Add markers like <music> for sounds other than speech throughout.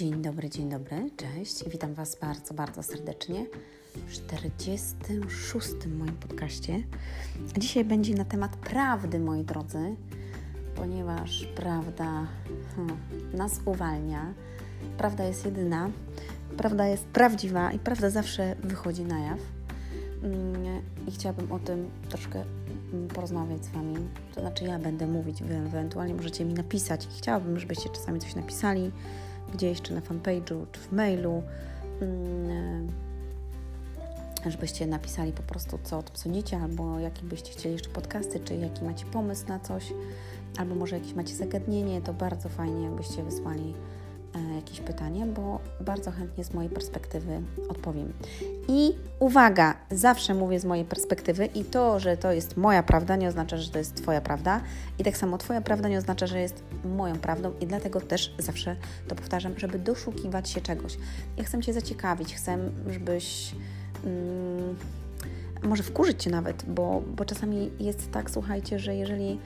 Dzień dobry, dzień dobry, cześć. Witam Was bardzo, bardzo serdecznie w 46. moim podcaście. Dzisiaj będzie na temat prawdy, moi drodzy, ponieważ prawda hmm, nas uwalnia. Prawda jest jedyna, prawda jest prawdziwa i prawda zawsze wychodzi na jaw. Mm, I chciałabym o tym troszkę mm, porozmawiać z Wami. To znaczy, ja będę mówić, Wy ewentualnie możecie mi napisać. Chciałabym, żebyście czasami coś napisali gdzieś, czy na fanpage'u, czy w mailu, mm, żebyście napisali po prostu, co o tym sądzicie, albo jakie byście chcieli jeszcze podcasty, czy jaki macie pomysł na coś, albo może jakieś macie zagadnienie, to bardzo fajnie, jakbyście wysłali E, jakieś pytanie, bo bardzo chętnie z mojej perspektywy odpowiem. I uwaga, zawsze mówię z mojej perspektywy i to, że to jest moja prawda, nie oznacza, że to jest Twoja prawda. I tak samo Twoja prawda nie oznacza, że jest moją prawdą i dlatego też zawsze to powtarzam, żeby doszukiwać się czegoś. Ja chcę Cię zaciekawić, chcę, żebyś... Mm, może wkurzyć Cię nawet, bo, bo czasami jest tak, słuchajcie, że jeżeli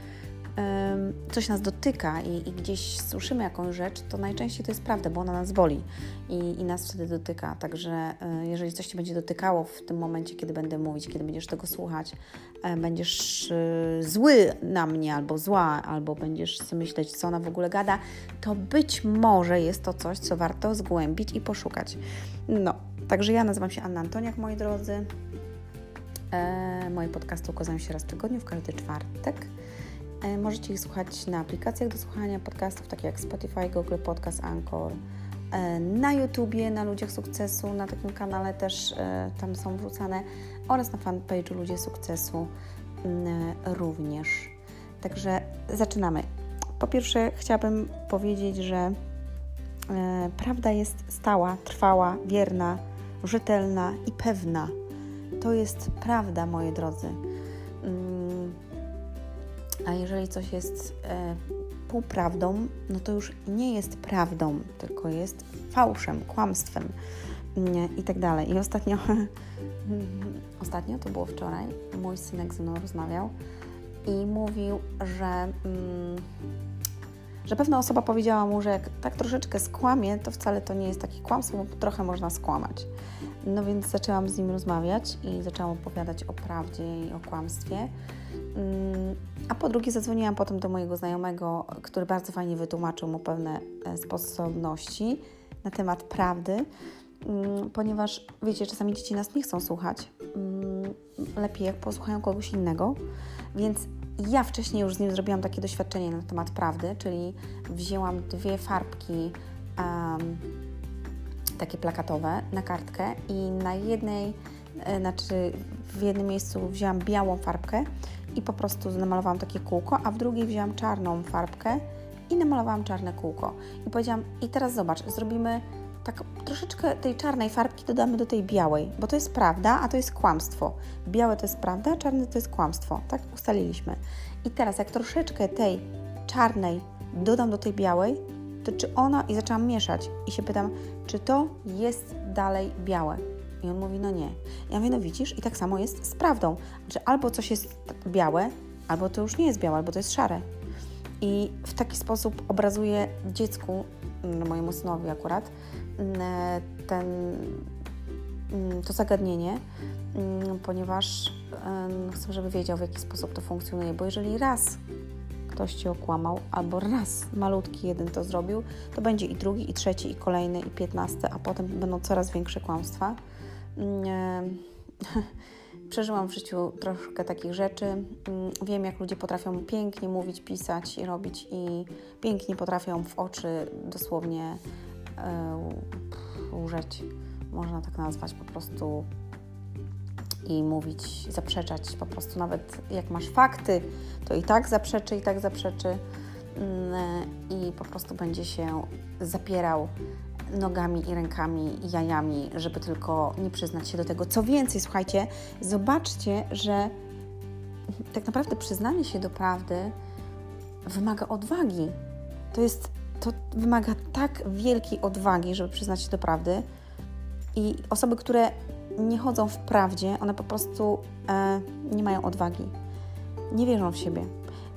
coś nas dotyka i, i, gdzieś słyszymy jakąś rzecz, to najczęściej to jest prawda, bo ona nas boli i, i nas wtedy dotyka. Także e, jeżeli coś Cię będzie dotykało w tym momencie, kiedy będę mówić, kiedy będziesz tego słuchać, e, będziesz e, zły na mnie albo zła, albo będziesz sobie myśleć, co ona w ogóle gada, to być może jest to coś, co warto zgłębić i poszukać. No, także ja nazywam się Anna Antoniak, moi drodzy. moje podcasty ukazują się raz w tygodniu, w każdy czwartek. E, możecie ich słuchać na aplikacjach do słuchania podcastów, takie jak Spotify, Google Podcast, Anchor, e, na YouTubie, na Ludziach Sukcesu, na takim kanale też e, tam są wrzucane oraz na fanpage'u Ludzie Sukcesu mm, również. Także zaczynamy. Po pierwsze, chciałabym powiedzieć, że prawda jest stała, trwała, wierna, rzetelna i pewna. To jest prawda, moi drodzy. Mm, a jeżeli coś jest e, półprawdą, no to już nie jest prawdą, tylko jest fałszem, kłamstwem nie, i tak dalej. I ostatnio, <laughs> ostatnio, to było wczoraj, mój synek ze mną rozmawiał i mówił, że, mm, że pewna osoba powiedziała mu, że jak tak troszeczkę skłamie, to wcale to nie jest takie kłamstwo, bo trochę można skłamać. No więc zaczęłam z nim rozmawiać i zaczęłam opowiadać o prawdzie i o kłamstwie. Mm, a po drugie zadzwoniłam potem do mojego znajomego, który bardzo fajnie wytłumaczył mu pewne e, sposobności na temat prawdy, mm, ponieważ wiecie, czasami dzieci nas nie chcą słuchać. Mm, lepiej jak posłuchają kogoś innego, więc ja wcześniej już z nim zrobiłam takie doświadczenie na temat prawdy, czyli wzięłam dwie farbki um, takie plakatowe na kartkę i na jednej, e, znaczy w jednym miejscu wzięłam białą farbkę i po prostu namalowałam takie kółko, a w drugiej wzięłam czarną farbkę i namalowałam czarne kółko. I powiedziałam, i teraz zobacz, zrobimy tak troszeczkę tej czarnej farbki dodamy do tej białej, bo to jest prawda, a to jest kłamstwo. Białe to jest prawda, a czarne to jest kłamstwo. Tak ustaliliśmy. I teraz jak troszeczkę tej czarnej dodam do tej białej, to czy ona, i zaczęłam mieszać i się pytam, czy to jest dalej białe. I on mówi, no nie. Ja mówię, no widzisz, i tak samo jest z prawdą, że albo coś jest białe, albo to już nie jest białe, albo to jest szare. I w taki sposób obrazuję dziecku, no mojemu synowi akurat, mm, ten, mm, to zagadnienie, mm, ponieważ chcę, żeby wiedział, w jaki sposób to funkcjonuje, bo jeżeli raz ktoś Ci okłamał, albo raz malutki jeden to zrobił, to będzie i drugi, i trzeci, i kolejny, i piętnasty, a potem będą coraz większe kłamstwa. Mm, <laughs> przeżyłam w życiu troszkę takich rzeczy. Mm, wiem, jak ludzie potrafią pięknie mówić, pisać i robić, i pięknie potrafią w oczy dosłownie e, łżeć. Można tak nazwać po prostu i mówić, zaprzeczać po prostu nawet jak masz fakty, to i tak zaprzeczy, i tak zaprzeczy mm, i po prostu będzie się zapierał nogami i rękami i jajami, żeby tylko nie przyznać się do tego. Co więcej, słuchajcie, zobaczcie, że tak naprawdę przyznanie się do prawdy wymaga odwagi. To jest, to wymaga tak wielkiej odwagi, żeby przyznać się do prawdy. I osoby, które nie chodzą w prawdzie, one po prostu e, nie mają odwagi, nie wierzą w siebie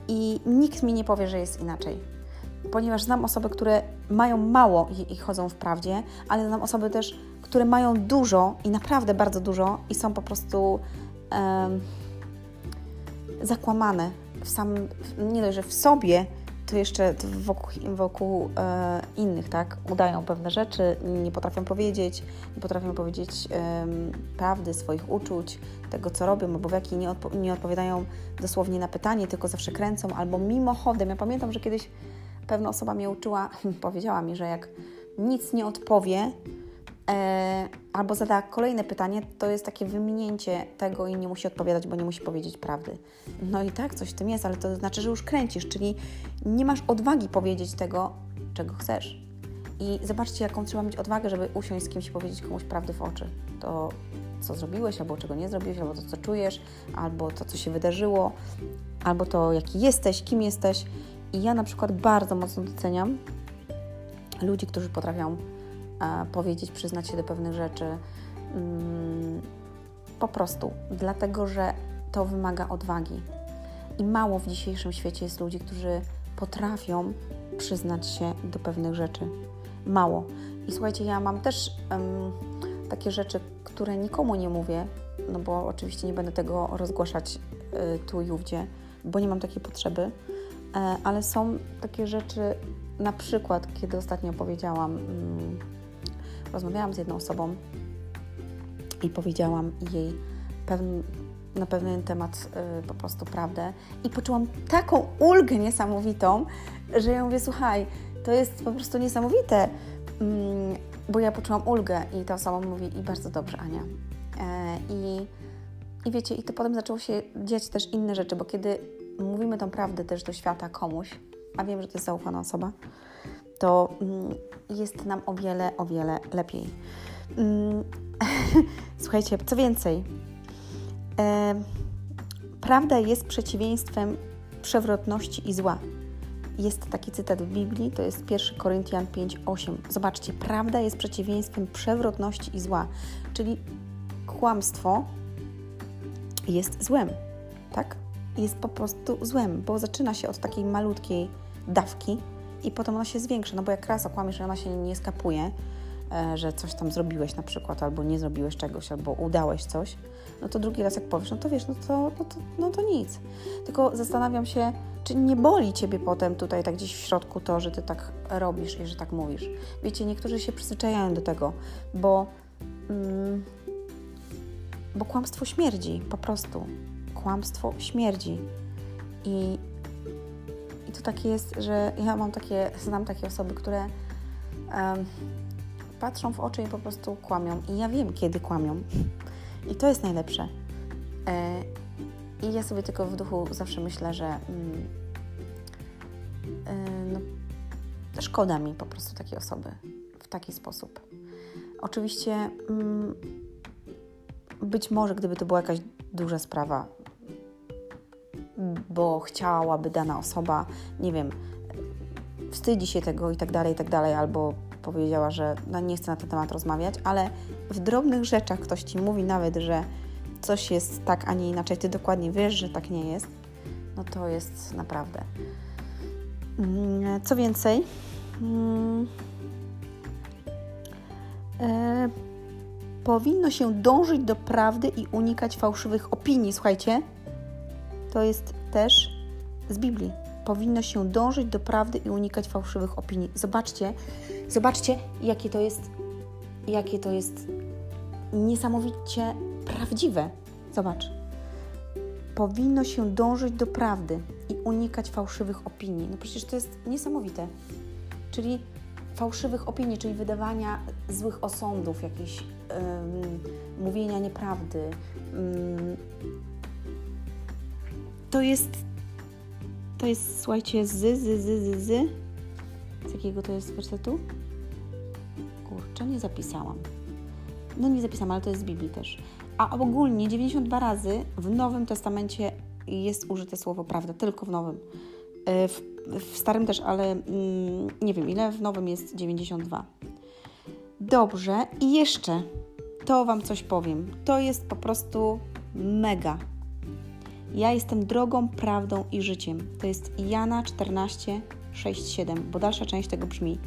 i nikt mi nie powie, że jest inaczej. Ponieważ znam osoby, które mają mało i, i chodzą w prawdzie, ale znam osoby też, które mają dużo i naprawdę bardzo dużo i są po prostu um, zakłamane w samym, nie dość, że w sobie, to jeszcze wokół, wokół e, innych, tak? Udają pewne rzeczy, nie potrafią powiedzieć, nie potrafią powiedzieć e, prawdy, swoich uczuć, tego co robią, albo w jaki nie, odpo nie odpowiadają dosłownie na pytanie, tylko zawsze kręcą, albo mimochodem. Ja pamiętam, że kiedyś pewna osoba mnie uczyła, <laughs> powiedziała mi, że jak nic nie odpowie, e, albo zada kolejne pytanie, to jest takie wyminięcie tego i nie musi odpowiadać, bo nie musi powiedzieć prawdy. No i tak, coś w tym jest, ale to znaczy, że już kręcisz, czyli nie masz odwagi powiedzieć tego, czego chcesz. I zobaczcie, jaką trzeba mieć odwagę, żeby usiąść z kimś i powiedzieć komuś prawdy w oczy. To, co zrobiłeś, albo czego nie zrobiłeś, albo to, co czujesz, albo to, co się wydarzyło, albo to, jaki jesteś, kim jesteś. I ja na przykład bardzo mocno doceniam ludzi, którzy potrafią powiedzieć, przyznać się do pewnych rzeczy. Mm, po prostu, dlatego że to wymaga odwagi. I mało w dzisiejszym świecie jest ludzi, którzy potrafią przyznać się do pewnych rzeczy. Mało. I słuchajcie, ja mam też um, takie rzeczy, które nikomu nie mówię, no bo oczywiście nie będę tego rozgłaszać y, tu i ówdzie, bo nie mam takiej potrzeby, ale są takie rzeczy, na przykład, kiedy ostatnio powiedziałam. Y, rozmawiałam z jedną osobą i powiedziałam jej na pewien temat y, po prostu prawdę i poczułam taką ulgę niesamowitą, że ja mówię, słuchaj, to jest po prostu niesamowite, mm, bo ja poczułam ulgę i ta osoba mówi i bardzo dobrze, Ania. E, I, I wiecie, i to potem zaczęło się dziać też inne rzeczy, bo kiedy mówimy tą prawdę też do świata komuś, a wiem, że to jest zaufana osoba, to mm, jest nam o wiele, o wiele lepiej. Mm, <laughs> słuchajcie, co więcej, prawda jest przeciwieństwem przewrotności i zła. Jest taki cytat w Biblii, to jest 1 Koryntian 5:8. Zobaczcie, prawda jest przeciwieństwem przewrotności i zła, czyli kłamstwo jest złem, tak? Jest po prostu złem, bo zaczyna się od takiej malutkiej dawki, i potem ona się zwiększa, no bo jak raz okłamiesz, ona się nie skapuje, e, że coś tam zrobiłeś na przykład, albo nie zrobiłeś czegoś, albo udałeś coś, no to drugi raz jak powiesz, no to wiesz, no to, no to, no to nic. Tylko zastanawiam się, czy nie boli Ciebie potem tutaj tak gdzieś w środku to, że Ty tak robisz i że tak mówisz. Wiecie, niektórzy się przyzwyczajają do tego, bo, mm, bo kłamstwo śmierdzi, po prostu. Kłamstwo śmierdzi. I i to takie jest, że ja mam takie, znam takie osoby, które um, patrzą w oczy i po prostu kłamią. I ja wiem, kiedy kłamią. I to jest najlepsze. E, I ja sobie tylko w duchu zawsze myślę, że mm, e, no, szkoda mi po prostu takiej osoby w taki sposób. Oczywiście mm, być może, gdyby to była jakaś duża sprawa, bo chciałaby dana osoba, nie wiem, wstydzi się tego i tak dalej, i tak dalej, albo powiedziała, że no nie chce na ten temat rozmawiać, ale w drobnych rzeczach ktoś ci mówi nawet, że coś jest tak, a nie inaczej, ty dokładnie wiesz, że tak nie jest, no to jest naprawdę. Mm, co więcej, hmm, e, powinno się dążyć do prawdy i unikać fałszywych opinii. Słuchajcie, to jest też z Biblii. Powinno się dążyć do prawdy i unikać fałszywych opinii. Zobaczcie, zobaczcie, jakie to jest, jakie to jest niesamowicie prawdziwe. Zobacz. Powinno się dążyć do prawdy i unikać fałszywych opinii. No przecież to jest niesamowite. Czyli fałszywych opinii, czyli wydawania złych osądów, jakieś mówienia nieprawdy, to jest, to jest, słuchajcie, z, z, z, z, z. Z jakiego to jest wersetu? Kurczę, nie zapisałam. No nie zapisałam, ale to jest z Biblii też. A ogólnie 92 razy w Nowym Testamencie jest użyte słowo prawda, tylko w Nowym. E, w, w Starym też, ale mm, nie wiem ile, w Nowym jest 92. Dobrze, i jeszcze to Wam coś powiem. To jest po prostu mega. Ja jestem drogą, prawdą i życiem. To jest Jana 14, 6:7, bo dalsza część tego brzmi: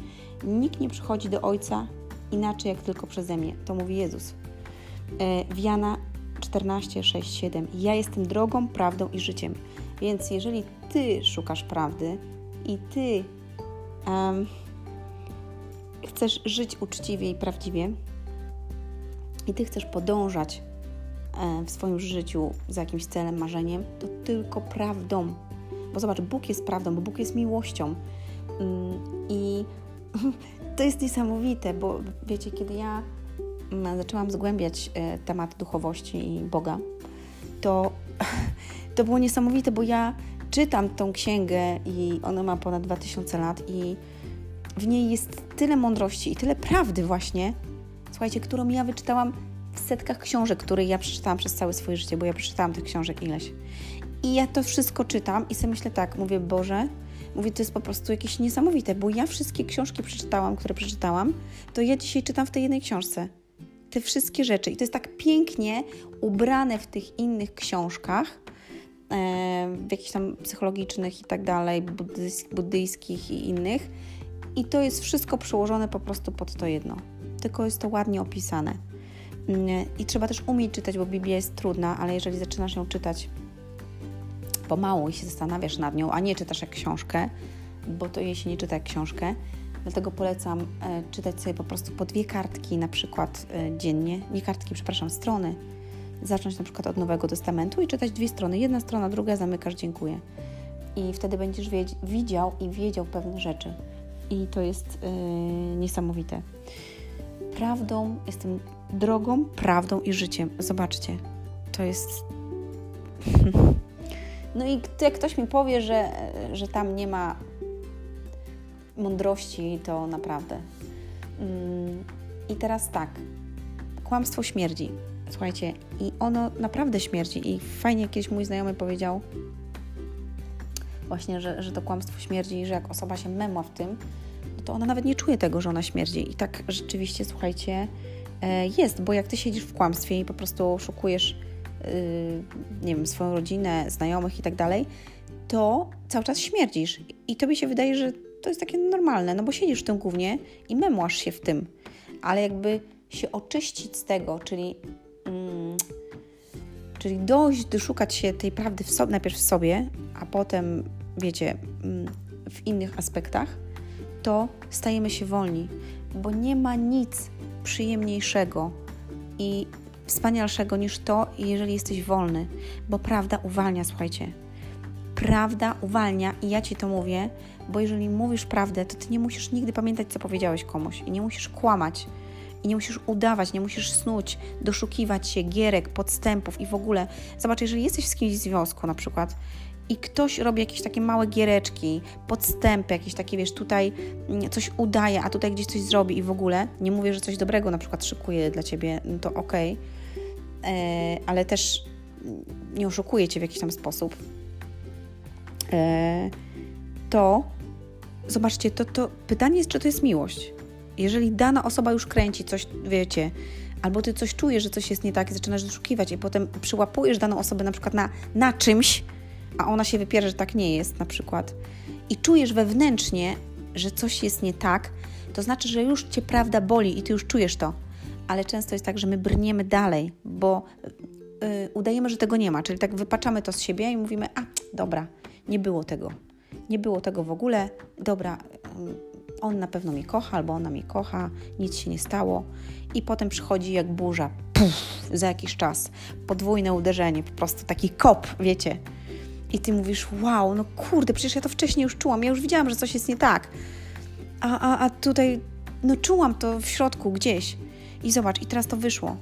Nikt nie przychodzi do Ojca inaczej jak tylko przeze mnie. To mówi Jezus. W Jana 14, 6, 7. Ja jestem drogą, prawdą i życiem. Więc jeżeli Ty szukasz prawdy i Ty um, chcesz żyć uczciwie i prawdziwie, i Ty chcesz podążać e, w swoim życiu za jakimś celem, marzeniem, to tylko prawdą. Bo zobacz, Bóg jest prawdą, bo Bóg jest miłością. Mm, I <laughs> to jest niesamowite, bo wiecie, kiedy ja mm, zaczęłam zgłębiać e, temat duchowości i Boga, to, <laughs> to było niesamowite, bo ja czytam tą księgę i ona ma ponad 2000 lat i w niej jest tyle mądrości i tyle prawdy właśnie, słuchajcie, którą ja wyczytałam setkach książek, które ja przeczytałam przez całe swoje życie, bo ja przeczytałam tych książek ileś. I ja to wszystko czytam i sobie myślę tak, mówię, Boże, mówię, to jest po prostu jakieś niesamowite, bo ja wszystkie książki przeczytałam, które przeczytałam, to ja dzisiaj czytam w tej jednej książce. Te wszystkie rzeczy. I to jest tak pięknie ubrane w tych innych książkach, e, w jakichś tam psychologicznych i tak dalej, buddyjskich i innych. I to jest wszystko przełożone po prostu pod to jedno. Tylko jest to ładnie opisane. Mm, I trzeba też umieć czytać, bo Biblia jest trudna, ale jeżeli zaczynasz ją czytać pomału i się zastanawiasz nad nią, a nie czytasz jak książkę, bo to jej się nie czyta jak książkę, dlatego polecam e, czytać sobie po prostu po dwie kartki na przykład e, dziennie, nie kartki, przepraszam, strony, zacząć na przykład od Nowego Testamentu i czytać dwie strony, jedna strona, druga, zamykasz, dziękuję. I wtedy będziesz widział i wiedział pewne rzeczy. I to jest yy, niesamowite. Prawdą jestem drogą, prawdą i życiem. Zobaczcie, to jest. <laughs> No i jak ktoś mi powie, że, że tam nie ma mądrości, to naprawdę. Mm, I teraz tak. Kłamstwo śmierdzi. Słuchajcie, i ono naprawdę śmierdzi. I fajnie kiedyś mój znajomy powiedział, właśnie, że, że to kłamstwo śmierdzi i że jak osoba się memła w tym, to ona nawet nie czuje tego, że ona śmierdzi. I tak rzeczywiście, słuchajcie, jest, bo jak ty siedzisz w kłamstwie i po prostu szukujesz, y, nie wiem, swoją rodzinę, znajomych i tak dalej, to cały czas śmierdzisz. I tobie się wydaje, że to jest takie normalne, no bo siedzisz w tym głównie i memłasz się w tym. Ale jakby się oczyścić z tego, czyli, mm, czyli dojść, doszukać się tej prawdy w sobie, najpierw w sobie, a potem, wiecie, mm, w innych aspektach, to stajemy się wolni, bo nie ma nic przyjemniejszego i wspanialszego niż to, jeżeli jesteś wolny, bo prawda uwalnia, słuchajcie. Prawda uwalnia i ja ci to mówię, bo jeżeli mówisz prawdę, to ty nie musisz nigdy pamiętać, co powiedziałeś komuś i nie musisz kłamać. I nie musisz udawać, nie musisz snuć, doszukiwać się gierek, podstępów i w ogóle. Zobacz, jeżeli jesteś z kimś w związku na przykład i ktoś robi jakieś takie małe giereczki, podstępy, jakieś takie, wiesz, tutaj mm, coś udaje, a tutaj gdzieś coś zrobi i w ogóle, nie mówię, że coś dobrego na przykład szykuje dla Ciebie, no to okej, okay. E, ale też nie oszukuje Cię w jakiś tam sposób, e, to zobaczcie, to, to pytanie jest, czy to jest miłość. Jeżeli dana osoba już kręci coś, wiecie, albo ty coś czujesz, że coś jest nie tak i zaczynasz doszukiwać i potem przyłapujesz daną osobę na przykład na, na czymś, a ona się wypiera, że tak nie jest na przykład, i czujesz wewnętrznie, że coś jest nie tak, to znaczy, że już cię prawda boli i ty już czujesz to. Ale często jest tak, że my brniemy dalej, bo yy, udajemy, że tego nie ma, czyli tak wypaczamy to z siebie i mówimy: A, dobra, nie było tego. Nie było tego w ogóle, dobra, yy, on na pewno mnie kocha, albo ona mnie kocha, nic się nie stało. I potem przychodzi jak burza, puf, za jakiś czas. Podwójne uderzenie, po prostu taki kop, wiecie i ty mówisz, wow, no kurde, przecież ja to wcześniej już czułam, ja już widziałam, że coś jest nie tak. A, a, a tutaj, no czułam to w środku gdzieś. I zobacz, i teraz to wyszło.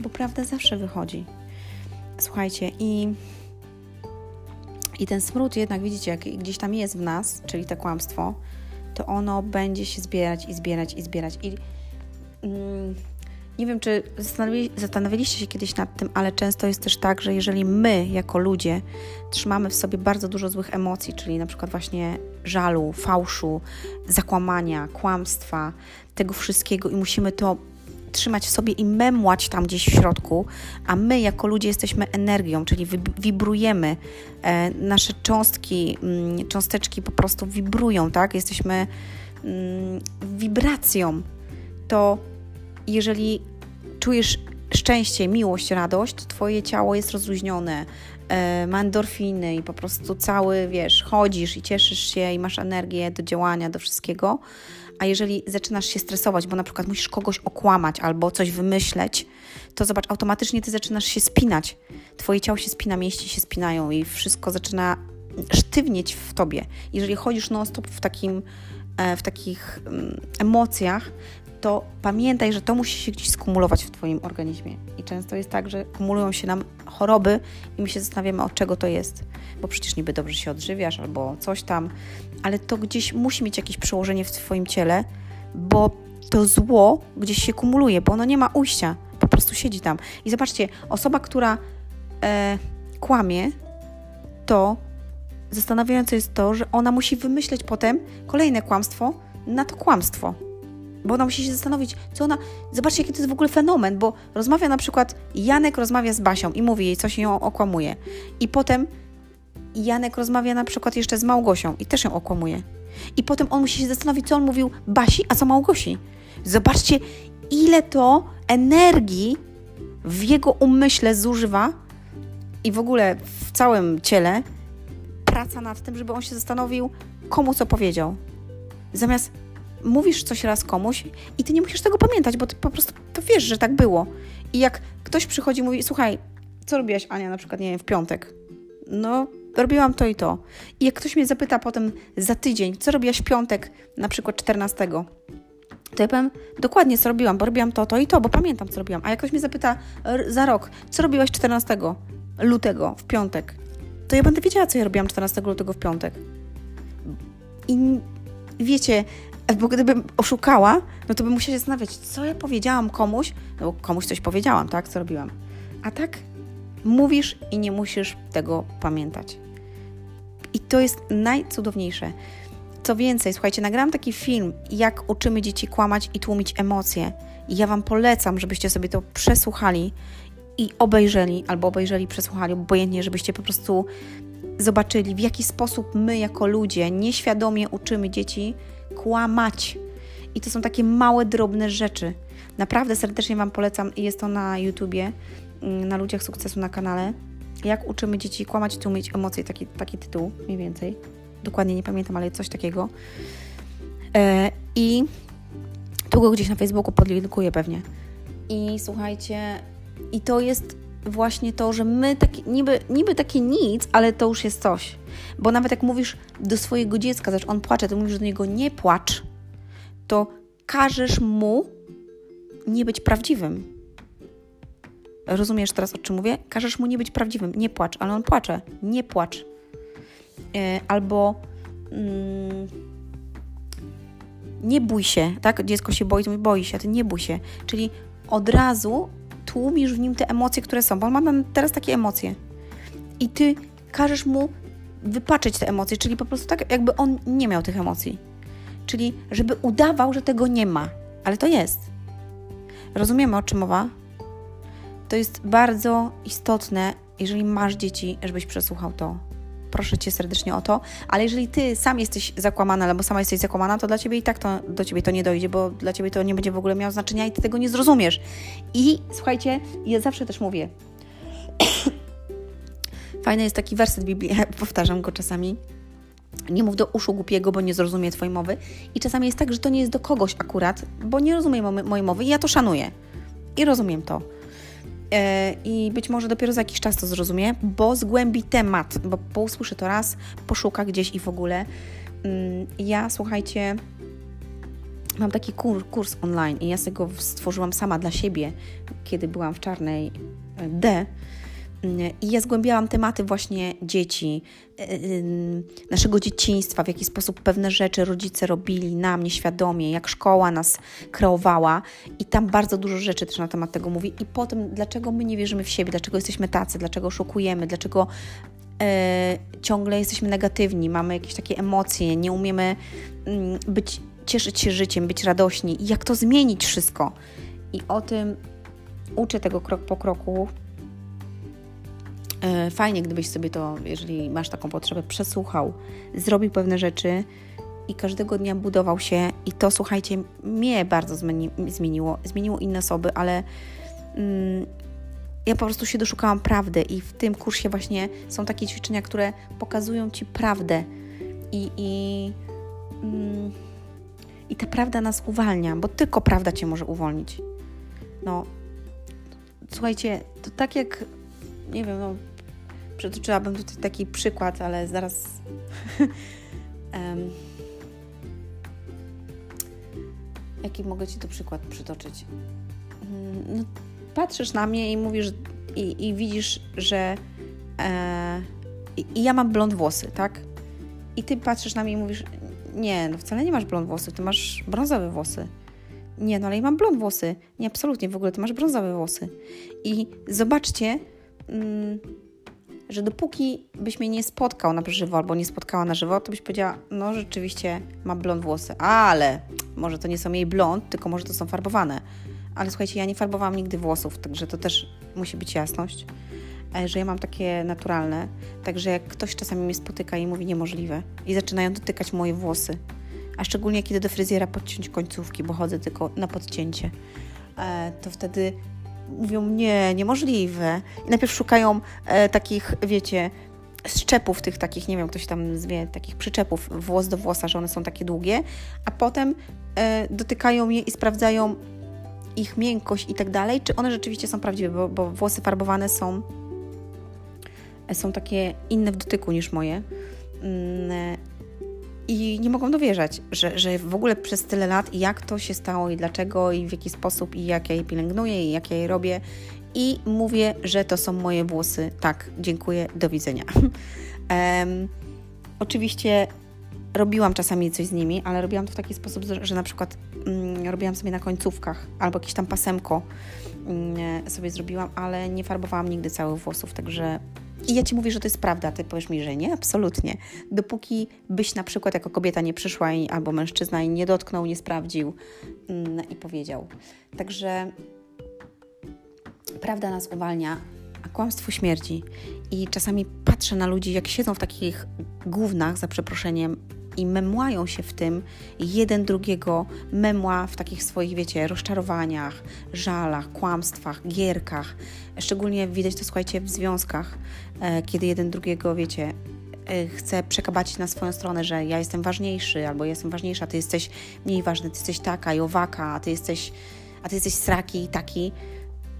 Bo prawda zawsze wychodzi. Słuchajcie, i, i ten smród jednak, widzicie, jak gdzieś tam jest w nas, czyli to kłamstwo, to ono będzie się zbierać i zbierać i zbierać. I mm, nie wiem, czy zastanawialiście się kiedyś nad tym, ale często jest też tak, że jeżeli my, jako ludzie, trzymamy w sobie bardzo dużo złych emocji, czyli na przykład właśnie żalu, fałszu, zakłamania, kłamstwa, tego wszystkiego i musimy to trzymać w sobie i memłać tam gdzieś w środku, a my jako ludzie jesteśmy energią, czyli wibrujemy, e, nasze cząstki, mm, cząsteczki po prostu wibrują, tak? Jesteśmy mm, wibracją. To jeżeli czujesz szczęście, miłość, radość, to twoje ciało jest rozluźnione, e, ma endorfiny i po prostu cały, wiesz, chodzisz i cieszysz się i masz energię do działania, do wszystkiego. A jeżeli zaczynasz się stresować, bo na przykład musisz kogoś okłamać albo coś wymyśleć, to zobacz, automatycznie ty zaczynasz się spinać. Twoje ciało się spina, mięśnie się spinają i wszystko zaczyna sztywnieć w tobie. Jeżeli chodzisz non-stop w, takim, e, w takich mm, emocjach, to pamiętaj, że to musi się gdzieś skumulować w Twoim organizmie. I często jest tak, że kumulują się nam choroby i my się zastanawiamy, od czego to jest. Bo przecież niby dobrze się odżywiasz albo coś tam, ale to gdzieś musi mieć jakieś przełożenie w Twoim ciele, bo to zło gdzieś się kumuluje, bo ono nie ma ujścia, po prostu siedzi tam. I zobaczcie, osoba, która e, kłamie, to zastanawiające jest to, że ona musi wymyśleć potem kolejne kłamstwo na to kłamstwo. Bo ona musi się zastanowić, co ona. Zobaczcie, jaki to jest w ogóle fenomen, bo rozmawia na przykład Janek rozmawia z Basią i mówi jej coś i ją okłamuje. I potem Janek rozmawia na przykład jeszcze z Małgosią i też ją okłamuje. I potem on musi się zastanowić, co on mówił Basi, a co Małgosi. Zobaczcie, ile to energii w jego umyśle zużywa i w ogóle w całym ciele praca nad tym, żeby on się zastanowił, komu co powiedział. Zamiast mówisz coś raz komuś i ty nie musisz tego pamiętać, bo ty po prostu to wiesz, że tak było. I jak ktoś przychodzi i mówi, słuchaj, co robiłaś Ania na przykład, nie wiem, w piątek? No, robiłam to i to. I jak ktoś mnie zapyta potem za tydzień, co robiłaś w piątek, na przykład 14, to ja powiem dokładnie, co robiłam, bo robiłam to, to i to, bo pamiętam, co robiłam. A jak ktoś mnie zapyta za rok, co robiłaś 14 lutego w piątek, to ja będę wiedziała, co ja robiłam 14 lutego w piątek. I wiecie, bo gdybym oszukała, no to bym musiała się zastanawiać, co ja powiedziałam komuś, no komuś coś powiedziałam, tak, co robiłam. A tak mówisz i nie musisz tego pamiętać. I to jest najcudowniejsze. Co więcej, słuchajcie, nagrałam taki film, jak uczymy dzieci kłamać i tłumić emocje. I ja Wam polecam, żebyście sobie to przesłuchali i obejrzeli, albo obejrzeli, przesłuchali, obojętnie, żebyście po prostu zobaczyli, w jaki sposób my, jako ludzie, nieświadomie uczymy dzieci kłamać. I to są takie małe, drobne rzeczy. Naprawdę serdecznie Wam polecam. Jest to na YouTubie, mm, na Ludziach Sukcesu na kanale. Jak uczymy dzieci kłamać i umieć emocje, taki, taki tytuł mniej więcej. Dokładnie nie pamiętam, ale coś takiego. E, I tu go gdzieś na Facebooku podlinkuję pewnie. I słuchajcie, i to jest właśnie to, że my taki, niby, niby takie nic, ale to już jest coś. Bo nawet jak mówisz do swojego dziecka, znaczy on płacze, to mówisz do niego nie płacz, to każesz mu nie być prawdziwym. Rozumiesz teraz, o czym mówię? Każesz mu nie być prawdziwym, nie płacz, ale on płacze, nie płacz. Yy, albo yy, nie bój się, tak? Dziecko się boi, to mówi, boi się, a ty nie bój się. Czyli od razu tłumisz w nim te emocje, które są, bo on ma teraz takie emocje. I ty każesz mu wypaczyć te emocje, czyli po prostu tak, jakby on nie miał tych emocji. Czyli żeby udawał, że tego nie ma, ale to jest. Rozumiemy, o czym mowa? To jest bardzo istotne, jeżeli masz dzieci, żebyś przesłuchał to. Proszę cię serdecznie o to, ale jeżeli ty sam jesteś zakłamana albo sama jesteś zakłamana, to dla ciebie i tak to, do ciebie to nie dojdzie, bo dla ciebie to nie będzie w ogóle miało znaczenia i ty tego nie zrozumiesz. I słuchajcie, ja zawsze też mówię, <coughs> Fajny jest taki werset Biblii, <laughs> powtarzam go czasami. Nie mów do uszu głupiego, bo nie zrozumie Twojej mowy. I czasami jest tak, że to nie jest do kogoś akurat, bo nie rozumie mojej mowy i ja to szanuję. I rozumiem to. E, I być może dopiero za jakiś czas to zrozumie, bo zgłębi temat, bo usłyszy to raz, poszuka gdzieś i w ogóle. Mm, ja, słuchajcie, mam taki kurs, kurs online i ja sobie go stworzyłam sama dla siebie, kiedy byłam w czarnej D i ja zgłębiałam tematy właśnie dzieci, y, y, naszego dzieciństwa, w jaki sposób pewne rzeczy rodzice robili nam nieświadomie, jak szkoła nas kreowała, i tam bardzo dużo rzeczy też na temat tego mówi. I potem, dlaczego my nie wierzymy w siebie, dlaczego jesteśmy tacy, dlaczego oszukujemy, dlaczego e, ciągle jesteśmy negatywni, mamy jakieś takie emocje, nie umiemy mm, być, cieszyć się życiem, być radośni, i jak to zmienić wszystko. i o tym uczę tego krok po kroku. E, fajnie, gdybyś sobie to, jeżeli masz taką potrzebę, przesłuchał, zrobił pewne rzeczy i każdego dnia budował się. I to, słuchajcie, mnie bardzo zmieniło. Zmieniło inne osoby, ale mm, ja po prostu się doszukałam prawdy i w tym kursie właśnie są takie ćwiczenia, które pokazują Ci prawdę i, i, mm, i ta prawda nas uwalnia, bo tylko prawda Cię może uwolnić. No, słuchajcie, to tak jak, nie wiem, no, przytoczyłabym tutaj taki przykład, ale zaraz... <laughs> um, jaki mogę Ci tu przykład przytoczyć? Mm, no, patrzysz na mnie i mówisz i, i widzisz, że e, i ja mam blond włosy, tak? I ty patrzysz na mnie i mówisz, nie, no wcale nie masz blond włosów, ty masz brązowe włosy. Nie, no ale ja mam blond włosy. Nie, absolutnie, w ogóle ty masz brązowe włosy. I zobaczcie, mm, że dopóki byś mnie nie spotkał na żywo albo nie spotkała na żywo, to byś powiedziała, no rzeczywiście mam blond włosy, ale może to nie są jej blond, tylko może to są farbowane. Ale słuchajcie, ja nie farbowałam nigdy włosów, także to też musi być jasność, e, że ja mam takie naturalne. Także jak ktoś czasami mnie spotyka i mówi niemożliwe i zaczynają dotykać moje włosy, a szczególnie kiedy do fryzjera podciąć końcówki, bo chodzę tylko na podcięcie, e, to wtedy mówią nie, niemożliwe. I najpierw szukają e, takich, wiecie, szczepów tych takich, nie wiem, ktoś tam zwie, takich przyczepów włos do włosa, że one są takie długie, a potem e, dotykają je i sprawdzają, ich miękkość i tak dalej, czy one rzeczywiście są prawdziwe, bo, bo włosy farbowane są, są takie inne w dotyku niż moje. I nie mogą dowierzać, że, że w ogóle przez tyle lat, jak to się stało i dlaczego, i w jaki sposób, i jak ja je pielęgnuję, i jak ja je robię. I mówię, że to są moje włosy. Tak, dziękuję, do widzenia. <laughs> um, oczywiście robiłam czasami coś z nimi, ale robiłam to w taki sposób, że na przykład mm, robiłam sobie na końcówkach albo jakieś tam pasemko mm, sobie zrobiłam, ale nie farbowałam nigdy całych włosów, także i ja Ci mówię, że to jest prawda, Ty powiesz mi, że nie, absolutnie. Dopóki byś na przykład jako kobieta nie przyszła i, albo mężczyzna i nie dotknął, nie sprawdził mm, i powiedział. Także prawda nas uwalnia, a kłamstwo śmierci. I czasami patrzę na ludzi, jak siedzą w takich gównach, za przeproszeniem, i memłają się w tym jeden drugiego, memła w takich swoich, wiecie, rozczarowaniach, żalach, kłamstwach, gierkach. Szczególnie widać to, słuchajcie, w związkach, e, kiedy jeden drugiego, wiecie, e, chce przekabacić na swoją stronę, że ja jestem ważniejszy, albo ja jestem ważniejsza, ty jesteś mniej ważny, ty jesteś taka i owaka, a ty jesteś, a ty jesteś sraki i taki.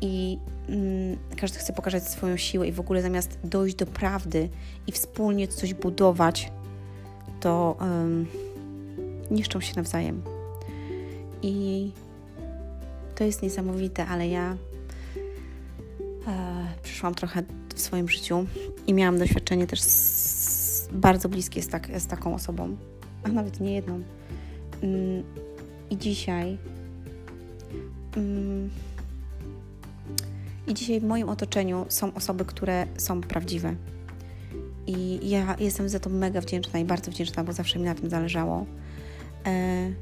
I mm, każdy chce pokazać swoją siłę i w ogóle zamiast dojść do prawdy i wspólnie coś budować, to um, niszczą się nawzajem. I to jest niesamowite, ale ja e, przyszłam trochę w swoim życiu i miałam doświadczenie też z, bardzo bliskie z, tak, z taką osobą, a nawet nie jedną. Mm, I dzisiaj. Mm, I dzisiaj w moim otoczeniu są osoby, które są prawdziwe i ja jestem za to mega wdzięczna i bardzo wdzięczna, bo zawsze mi na tym zależało. E,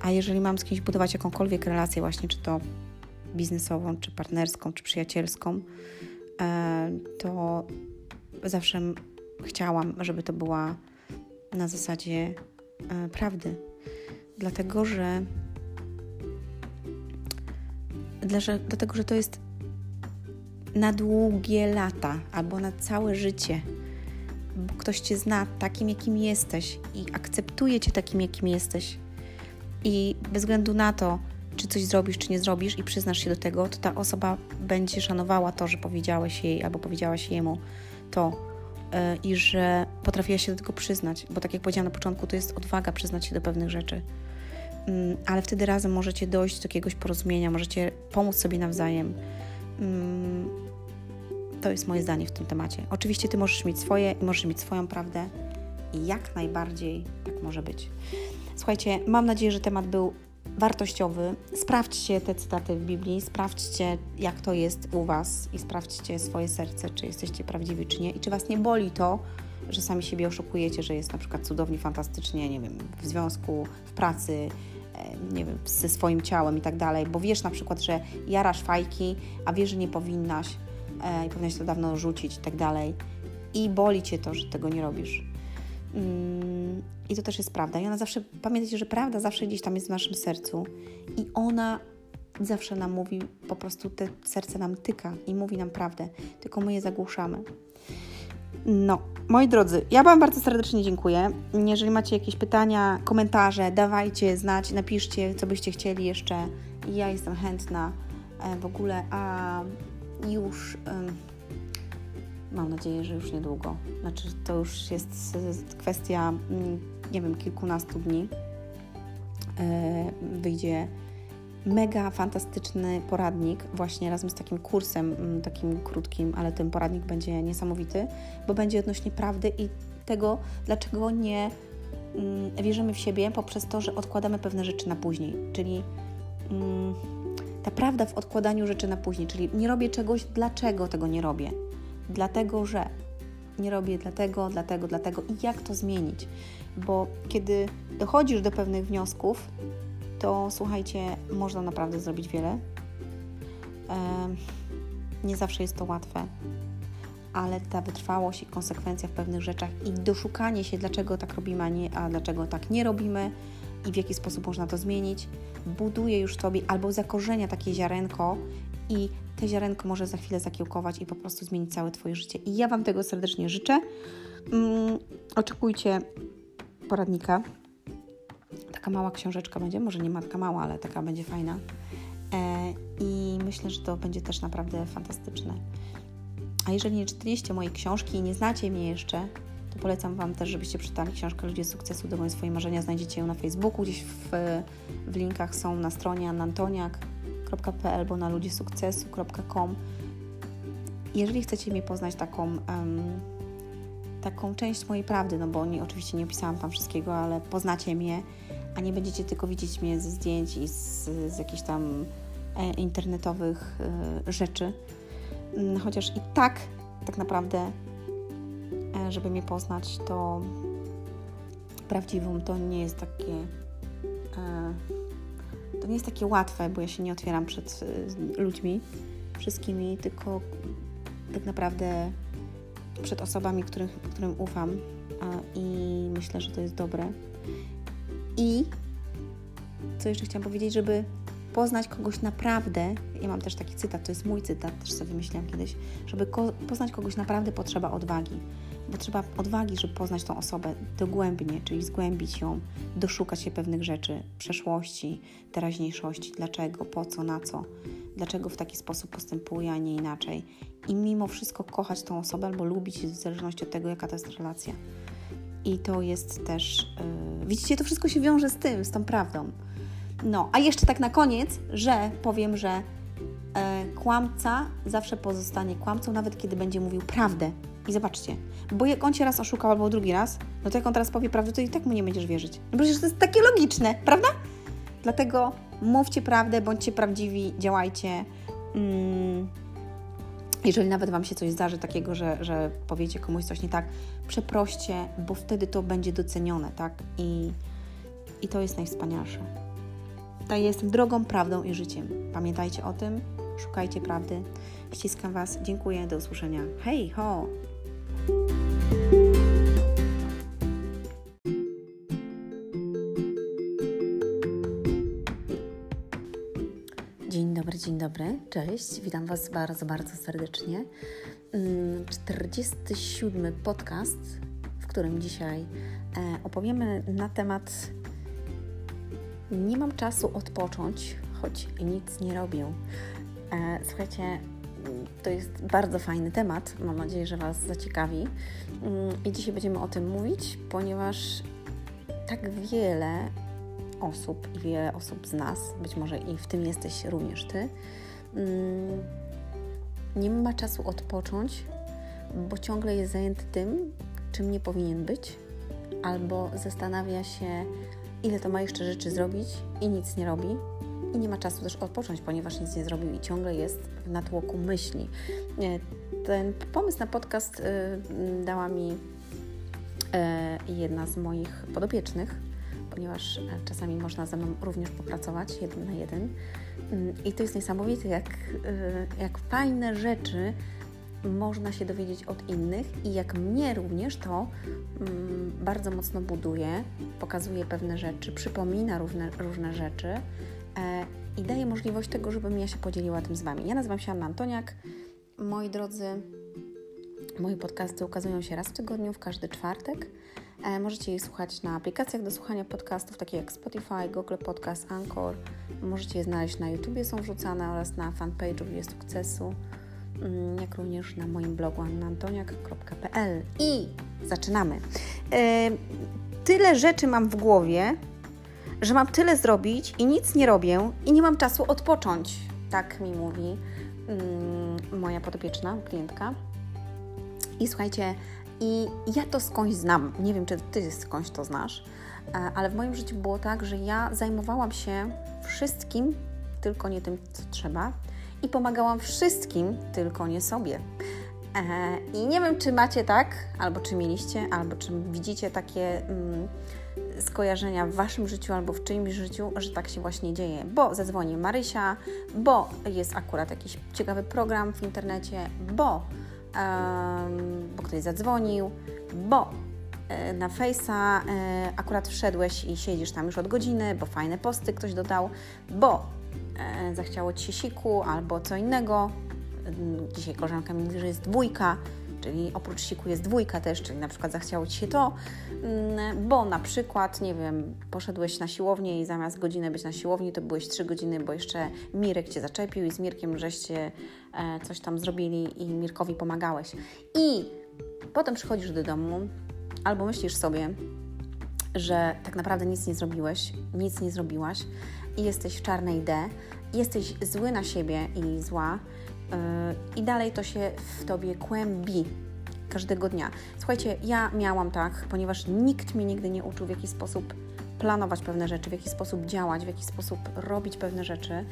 a jeżeli mam z kimś budować jakąkolwiek relację, właśnie czy to biznesową, czy partnerską, czy przyjacielską, e, to zawsze chciałam, żeby to była na zasadzie e, prawdy. Dlatego, że dlatego, że to jest na długie lata albo na całe życie ktoś cię zna takim, jakim jesteś i akceptuje cię takim, jakim jesteś. I bez względu na to, czy coś zrobisz, czy nie zrobisz i przyznasz się do tego, to ta osoba będzie szanowała to, że powiedziałeś jej albo powiedziałaś jemu to yy, i że potrafiła się do tego przyznać, bo tak jak powiedziałam na początku, to jest odwaga przyznać się do pewnych rzeczy. Yy, ale wtedy razem możecie dojść do jakiegoś porozumienia, możecie pomóc sobie nawzajem. To jest moje zdanie w tym temacie. Oczywiście Ty możesz mieć swoje i możesz mieć swoją prawdę i jak najbardziej tak może być. Słuchajcie, mam nadzieję, że temat był wartościowy. Sprawdźcie te cytaty w Biblii, sprawdźcie, jak to jest u Was i sprawdźcie swoje serce, czy jesteście prawdziwi, czy nie i czy Was nie boli to, że sami siebie oszukujecie, że jest na przykład cudownie, fantastycznie, nie wiem, w związku, w pracy, nie wiem, ze swoim ciałem i tak dalej, bo wiesz na przykład, że jarasz fajki, a wiesz, że nie powinnaś e, i powinnaś to dawno rzucić i tak dalej i boli Cię to, że tego nie robisz. Mm, I to też jest prawda. I ona zawsze, pamiętajcie, że prawda zawsze gdzieś tam jest w naszym sercu i ona zawsze nam mówi, po prostu te serce nam tyka i mówi nam prawdę, tylko my je zagłuszamy. No, moi drodzy, ja Wam bardzo serdecznie dziękuję. Jeżeli macie jakieś pytania, komentarze, dawajcie znać, napiszcie, co byście chcieli jeszcze. Ja jestem chętna e, w ogóle, a już mam nadzieję, że już niedługo. Znaczy, to już jest kwestia, mm, nie wiem, kilkunastu dni. E, wyjdzie mega fantastyczny poradnik, właśnie razem z takim kursem, mm, takim krótkim, ale ten poradnik będzie niesamowity, bo będzie odnośnie prawdy i tego, dlaczego nie mm, wierzymy w siebie poprzez to, że odkładamy pewne rzeczy na później. Czyli ta prawda w odkładaniu rzeczy na później, czyli nie robię czegoś, dlaczego tego nie robię? Dlatego, że nie robię dlatego, dlatego, dlatego i jak to zmienić? Bo kiedy dochodzisz do pewnych wniosków, to słuchajcie, można naprawdę zrobić wiele. Nie zawsze jest to łatwe, ale ta wytrwałość i konsekwencja w pewnych rzeczach i doszukanie się, dlaczego tak robimy, a, nie, a dlaczego tak nie robimy i w jaki sposób można to zmienić, buduje już Tobie albo zakorzenia takie ziarenko i te ziarenko może za chwilę zakiełkować i po prostu zmienić całe Twoje życie. I ja Wam tego serdecznie życzę. Mm, oczekujcie poradnika taka mała książeczka będzie, może nie matka mała, ale taka będzie fajna. E, I myślę, że to będzie też naprawdę fantastyczne. A jeżeli nie czytaliście mojej książki i nie znacie mnie jeszcze, to polecam Wam też, żebyście czytali książkę Ludzie Sukcesu do moje swoje marzenia. Znajdziecie ją na Facebooku, gdzieś w, w linkach są na stronie annantoniak.pl albo na ludziesukcesu.com. Jeżeli chcecie mnie poznać taką, um, taką część mojej prawdy, no bo nie, oczywiście nie opisałam tam wszystkiego, ale poznacie mnie, a nie będziecie tylko widzieć mnie ze zdjęć i z, z jakichś tam e, internetowych e, rzeczy. Mm, chociaż i tak, tak naprawdę, żeby mnie poznać, to prawdziwą to nie jest takie. To nie jest takie łatwe, bo ja się nie otwieram przed ludźmi wszystkimi, tylko tak naprawdę przed osobami, którym ufam i myślę, że to jest dobre. I co jeszcze chciałam powiedzieć, żeby poznać kogoś naprawdę, ja mam też taki cytat, to jest mój cytat, też sobie wymyśliłam kiedyś, żeby ko poznać kogoś naprawdę potrzeba odwagi. Bo trzeba odwagi, żeby poznać tą osobę dogłębnie, czyli zgłębić ją, doszukać się pewnych rzeczy, przeszłości, teraźniejszości, dlaczego, po co, na co, dlaczego w taki sposób postępuje, a nie inaczej. I mimo wszystko kochać tą osobę albo lubić w zależności od tego, jaka to jest relacja. I to jest też, yy, widzicie, to wszystko się wiąże z tym, z tą prawdą. No, a jeszcze tak na koniec, że powiem, że e, kłamca zawsze pozostanie kłamcą, nawet kiedy będzie mówił prawdę. I zobaczcie, bo jak on cię raz oszukał albo drugi raz, no to jak on teraz powie prawdę, to i tak mu nie będziesz wierzyć. No przecież to jest takie logiczne, prawda? Dlatego mówcie prawdę, bądźcie prawdziwi, działajcie. Mm jeżeli nawet Wam się coś zdarzy takiego, że, że powiecie komuś coś nie tak, przeproście, bo wtedy to będzie docenione, tak? I, i to jest najwspanialsze. Ta jestem drogą, prawdą i życiem. Pamiętajcie o tym, szukajcie prawdy. Ściskam Was, dziękuję, do usłyszenia. Hej, ho! Dzień dobry, cześć, witam Was bardzo, bardzo serdecznie. 47 mm, podcast, w którym dzisiaj e, opowiemy na temat Nie mam czasu odpocząć, choć nic nie robię. E, słuchajcie, to jest bardzo fajny temat, mam nadzieję, że Was zaciekawi. Mm, I dzisiaj będziemy o tym mówić, ponieważ tak wiele osób i wiele osób z nas, być może i w tym jesteś również Ty, mm, nie ma czasu odpocząć, bo ciągle jest zajęty tym, czym nie powinien być, albo zastanawia się, ile to ma jeszcze rzeczy zrobić i nic nie robi. I nie ma czasu też odpocząć, ponieważ nic nie zrobił i ciągle jest w natłoku myśli. Ten pomysł na podcast y, dała mi y, jedna z moich podopiecznych, ponieważ czasami można ze mną również popracować jeden na jeden. Mm, I to jest niesamowite, jak, jak fajne rzeczy można się dowiedzieć od innych i jak mnie również to mm, bardzo mocno buduje, pokazuje pewne rzeczy, przypomina różne, różne rzeczy e, i daje możliwość tego, żebym ja się podzieliła tym z Wami. Ja nazywam się Anna Antoniak. Moi drodzy, moje podcasty ukazują się raz w tygodniu, w każdy czwartek. E, możecie je słuchać na aplikacjach do słuchania podcastów, takie jak Spotify, Google Podcast, Anchor. Możecie je znaleźć na YouTubie, są wrzucane oraz na fanpage'u Jest Sukcesu. Mm, jak również na moim blogu annantoniak.pl. I zaczynamy. E, tyle rzeczy mam w głowie, że mam tyle zrobić i nic nie robię i nie mam czasu odpocząć. Tak mi mówi mm, moja podopieczna, klientka. I słuchajcie, i ja to skądś znam. Nie wiem, czy ty skądś to znasz, e, ale w moim życiu było tak, że ja zajmowałam się wszystkim, tylko nie tym, co trzeba i pomagałam wszystkim, tylko nie sobie. E, I nie wiem, czy macie tak, albo czy mieliście, albo czy widzicie takie mm, skojarzenia w waszym życiu albo w czyimś życiu, że tak się właśnie dzieje. Bo zadzwoni Marysia, bo jest akurat jakiś ciekawy program w internecie, bo, um, bo ktoś zadzwonił, bo e, na Face'a e, akurat wszedłeś i siedzisz tam już od godziny, bo fajne posty ktoś dodał, bo zachciało Ci się siku albo co innego. Mm, dzisiaj koleżanka mi mówi, że jest dwójka, czyli oprócz siku jest dwójka też, czyli na przykład zachciało Ci się to, mm, bo na przykład, nie wiem, poszedłeś na siłownię i zamiast godziny być na siłowni, to byłeś trzy godziny, bo jeszcze Mirek Cię zaczepił i z Mirkiem żeście e, coś tam zrobili i Mirkowi pomagałeś. I potem przychodzisz do domu albo myślisz sobie, że tak naprawdę nic nie zrobiłeś, nic nie zrobiłaś, i jesteś w czarnej D, jesteś zły na siebie i zła yy, i dalej to się w Tobie kłębi każdego dnia. Słuchajcie, ja miałam tak, ponieważ nikt mnie nigdy nie uczył, w jaki sposób planować pewne rzeczy, w jaki sposób działać, w jaki sposób robić pewne rzeczy.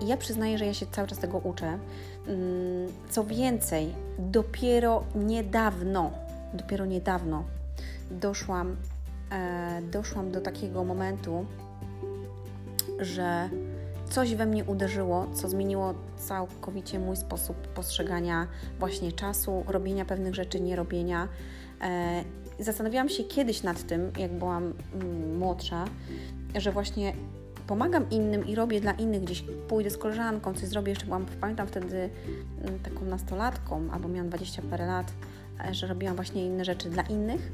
I ja przyznaję, że ja się cały czas tego uczę. Mm, co więcej, dopiero niedawno, dopiero niedawno doszłam, e, doszłam do takiego momentu, że coś we mnie uderzyło, co zmieniło całkowicie mój sposób postrzegania właśnie czasu, robienia pewnych rzeczy, nie robienia. E, zastanawiałam się kiedyś nad tym, jak byłam mm, młodsza, że właśnie pomagam innym i robię dla innych, gdzieś pójdę z koleżanką, coś zrobię, jeszcze byłam, pamiętam wtedy mm, taką nastolatką, albo miałam 20 parę lat, e, że robiłam właśnie inne rzeczy dla innych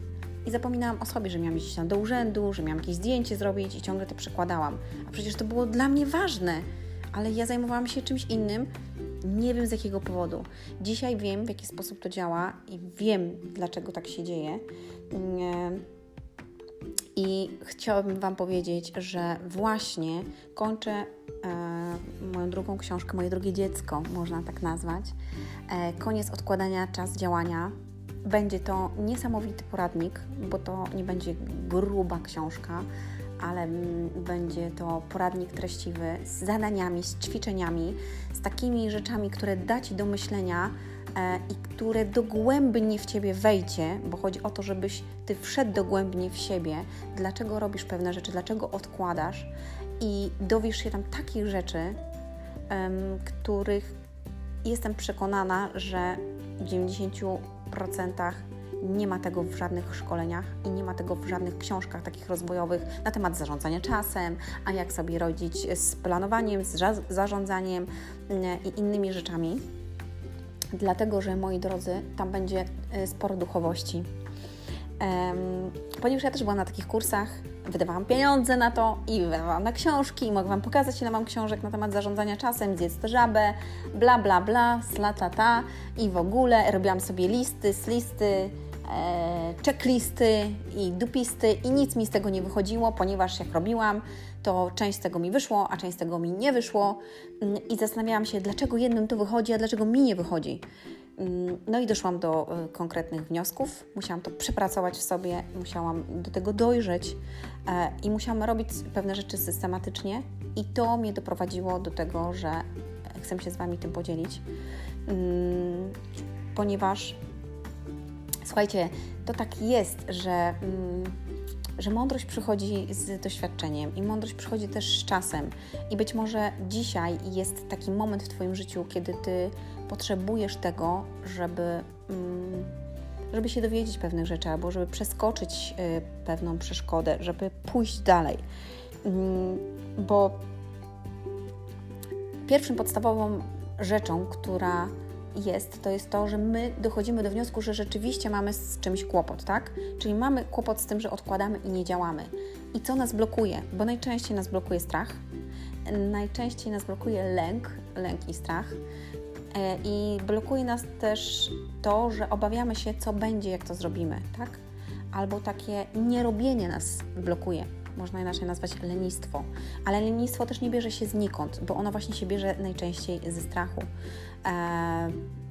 i zapominałam o sobie, że miałam iść tam do urzędu, że miałam jakieś zdjęcie zrobić i ciągle to przekładałam. A przecież to było dla mnie ważne, ale ja zajmowałam się czymś innym, nie wiem z jakiego powodu. Dzisiaj wiem, w jaki sposób to działa i wiem, dlaczego tak się dzieje. I chciałabym Wam powiedzieć, że właśnie kończę e, moją drugą książkę, moje drugie dziecko, można tak nazwać. E, koniec odkładania czas działania będzie to niesamowity poradnik, bo to nie będzie gruba książka, ale będzie to poradnik treściwy z zadaniami, z ćwiczeniami, z takimi rzeczami, które da Ci do myślenia e, i które dogłębnie w Ciebie wejdzie, bo chodzi o to, żebyś Ty wszedł dogłębnie w siebie, dlaczego robisz pewne rzeczy, dlaczego odkładasz i dowiesz się tam takich rzeczy, których jestem przekonana, że w 90 nie ma tego w żadnych szkoleniach i nie ma tego w żadnych książkach takich rozwojowych na temat zarządzania czasem, a jak sobie rodzić z planowaniem, z zarządzaniem mm, i innymi rzeczami. Dlatego, że moi drodzy, tam będzie y, sporo duchowości. Ponieważ ja też byłam na takich kursach, wydawałam pieniądze na to i wydawałam na książki i mogę Wam pokazać, ile mam książek na temat zarządzania czasem, zjedz żabę, bla, bla, bla, slatata i w ogóle robiłam sobie listy, z listy, e, checklisty i dupisty i nic mi z tego nie wychodziło, ponieważ jak robiłam, to część z tego mi wyszło, a część z tego mi nie wyszło mm, i zastanawiałam się, dlaczego jednym to wychodzi, a dlaczego mi nie wychodzi. Mm, no i doszłam do e, konkretnych wniosków. Musiałam to przepracować w sobie, musiałam do tego dojrzeć e, i musiałam robić pewne rzeczy systematycznie, i to mnie doprowadziło do tego, że chcę się z Wami tym podzielić, mm, ponieważ słuchajcie, to tak jest, że mm, że mądrość przychodzi z doświadczeniem i mądrość przychodzi też z czasem. I być może dzisiaj jest taki moment w Twoim życiu, kiedy Ty potrzebujesz tego, żeby, mm, żeby się dowiedzieć pewnych rzeczy, albo żeby przeskoczyć y, pewną przeszkodę, żeby pójść dalej. Mm, bo pierwszym podstawową rzeczą, która jest, to jest to, że my dochodzimy do wniosku, że rzeczywiście mamy z czymś kłopot, tak? Czyli mamy kłopot z tym, że odkładamy i nie działamy. I co nas blokuje? Bo najczęściej nas blokuje strach, najczęściej nas blokuje lęk, lęk i strach. E, I blokuje nas też to, że obawiamy się, co będzie, jak to zrobimy, tak? Albo takie nierobienie nas blokuje można inaczej nazwać lenistwo. Ale lenistwo też nie bierze się znikąd, bo ono właśnie się bierze najczęściej ze strachu.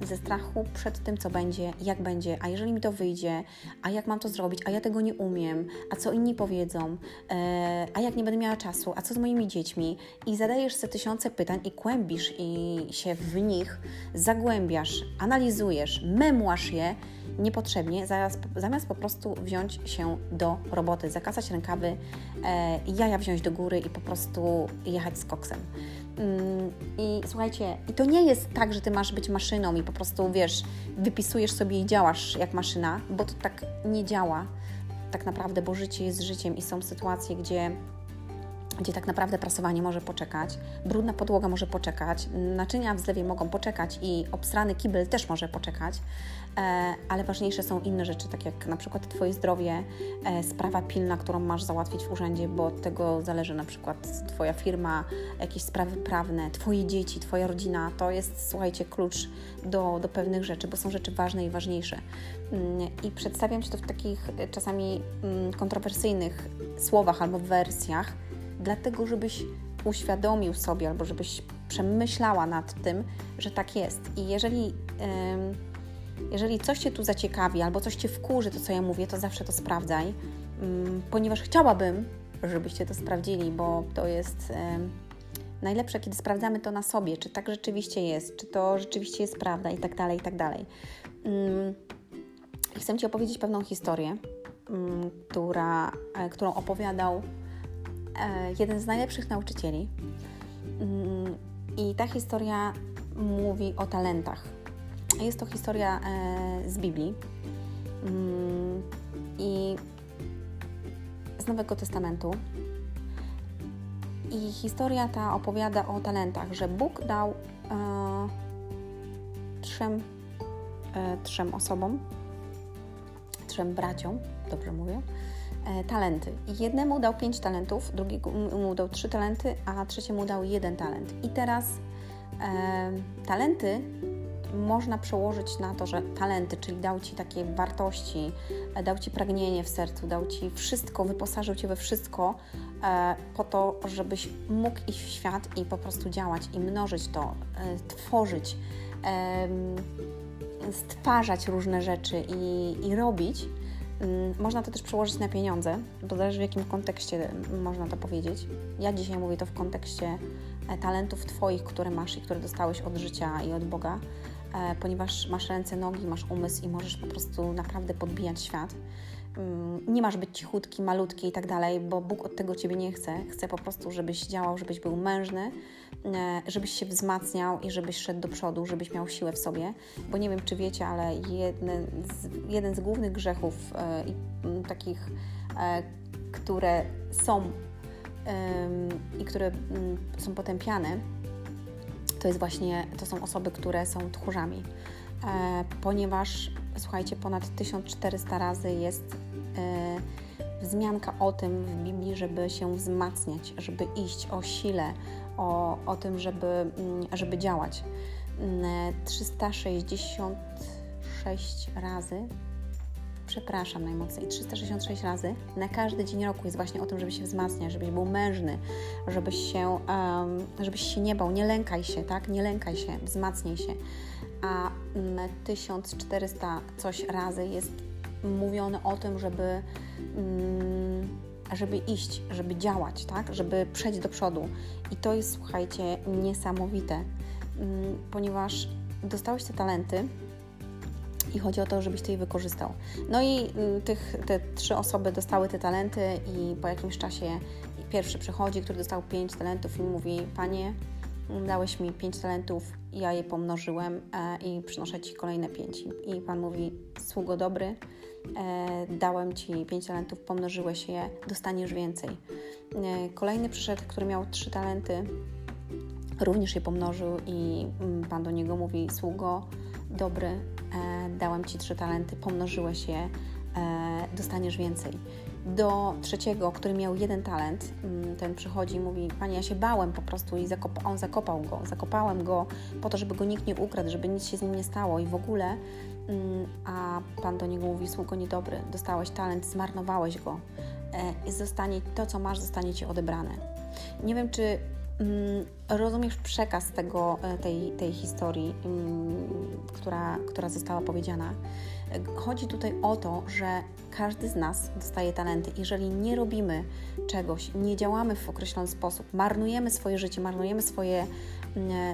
Ze strachu przed tym, co będzie, jak będzie, a jeżeli mi to wyjdzie, a jak mam to zrobić, a ja tego nie umiem, a co inni powiedzą, e, a jak nie będę miała czasu, a co z moimi dziećmi i zadajesz sobie tysiące pytań i kłębisz i się w nich zagłębiasz, analizujesz, memłasz je niepotrzebnie, zamiast, zamiast po prostu wziąć się do roboty, zakasać rękawy, e, jaja wziąć do góry i po prostu jechać z koksem. Mm, I słuchajcie, i to nie jest tak, że ty masz być maszyną i po prostu wiesz, wypisujesz sobie i działasz jak maszyna, bo to tak nie działa. Tak naprawdę, bo życie jest życiem i są sytuacje, gdzie gdzie tak naprawdę prasowanie może poczekać, brudna podłoga może poczekać, naczynia w zlewie mogą poczekać i obsrany kibel też może poczekać, ale ważniejsze są inne rzeczy, tak jak na przykład Twoje zdrowie, e, sprawa pilna, którą masz załatwić w urzędzie, bo od tego zależy na przykład Twoja firma, jakieś sprawy prawne, Twoje dzieci, Twoja rodzina. To jest, słuchajcie, klucz do, do pewnych rzeczy, bo są rzeczy ważne i ważniejsze. Mm, I przedstawiam Ci to w takich e, czasami mm, kontrowersyjnych słowach albo wersjach, dlatego żebyś uświadomił sobie albo żebyś przemyślała nad tym, że tak jest. I jeżeli, jeżeli coś Cię tu zaciekawi albo coś Cię wkurzy, to co ja mówię, to zawsze to sprawdzaj, ponieważ chciałabym, żebyście to sprawdzili, bo to jest najlepsze, kiedy sprawdzamy to na sobie, czy tak rzeczywiście jest, czy to rzeczywiście jest prawda i tak dalej, i tak dalej. Chcę Ci opowiedzieć pewną historię, która, e, którą opowiadał E, jeden z najlepszych nauczycieli. Mm, I ta historia mówi o talentach. Jest to historia e, z Biblii mm, i z Nowego Testamentu. I historia ta opowiada o talentach, że Bóg dał e, trzem, e, trzem osobom, trzem braciom, dobrze mówię, talenty. Jednemu dał pięć talentów, drugiemu dał trzy talenty, a trzeciemu dał jeden talent. I teraz e, talenty można przełożyć na to, że talenty, czyli dał Ci takie wartości, e, dał Ci pragnienie w sercu, dał Ci wszystko, wyposażył Cię we wszystko e, po to, żebyś mógł iść w świat i po prostu działać i mnożyć to, e, tworzyć, stwarzać różne rzeczy i, i robić Mm, można to też przełożyć na pieniądze, bo zależy w jakim kontekście można to powiedzieć. Ja dzisiaj mówię to w kontekście talentów Twoich, które masz i które dostałeś od życia i od Boga, ponieważ masz ręce, nogi, masz umysł i możesz po prostu naprawdę podbijać świat. Mm, nie masz być cichutki, malutki i tak dalej, bo Bóg od tego Ciebie nie chce. Chce po prostu, żebyś działał, żebyś był mężny, e, żebyś się wzmacniał i żebyś szedł do przodu, żebyś miał siłę w sobie. Bo nie wiem, czy wiecie, ale jeden z, jeden z głównych grzechów e, i takich, e, które są i które są potępiane, to jest właśnie, to są osoby, które są tchórzami. Ponieważ, słuchajcie, ponad 1400 razy jest E, wzmianka o tym w Biblii, żeby się wzmacniać, żeby iść o sile, o, o tym, żeby, mm, żeby działać. 366 mm, razy, przepraszam najmocniej, 366 razy na każdy dzień roku jest właśnie o tym, żeby się wzmacniać, żebyś był mężny, żebyś się, um, żebyś się nie bał, nie lękaj się, tak? Nie lękaj się, wzmacnij się. A 1400 mm, coś razy jest mówione o tym, żeby, mm, żeby iść, żeby działać, tak? żeby przejść do przodu. I to jest, słuchajcie, niesamowite, mm, ponieważ dostałeś te talenty I chodzi o to, żebyś ty je wykorzystał. No i y, tych, te trzy osoby dostały te talenty i po jakimś czasie pierwszy przychodzi, który dostał pięć talentów i mówi, panie, dałeś mi pięć talentów, ja je pomnożyłem e, i przynoszę ci kolejne pięć. I pan mówi, sługo dobry, e, dałem ci pięć talentów, pomnożyłeś je, dostaniesz więcej. E, kolejny przyszedł, który miał trzy talenty, również je pomnożył i mm, pan do niego mówi, sługo dobry, e, dałem ci trzy talenty, pomnożyłeś je, e, dostaniesz więcej do trzeciego, który miał jeden talent, mm, ten przychodzi i mówi, Pani, ja się bałem po prostu i on zakopał go. Zakopałem go po to, żeby go nikt nie ukradł, żeby nic się z nim nie stało i w ogóle, mm, a Pan do niego mówi, sługo niedobry, dostałeś talent, zmarnowałeś go e, zostanie, to, co masz, zostanie Ci odebrane. Nie wiem, czy rozumiesz przekaz tego, e, tej, tej historii, która, która została powiedziana. Chodzi tutaj o to, że każdy z nas dostaje talenty. Jeżeli nie robimy czegoś, nie działamy w określony sposób, marnujemy swoje życie, marnujemy swoje, mm,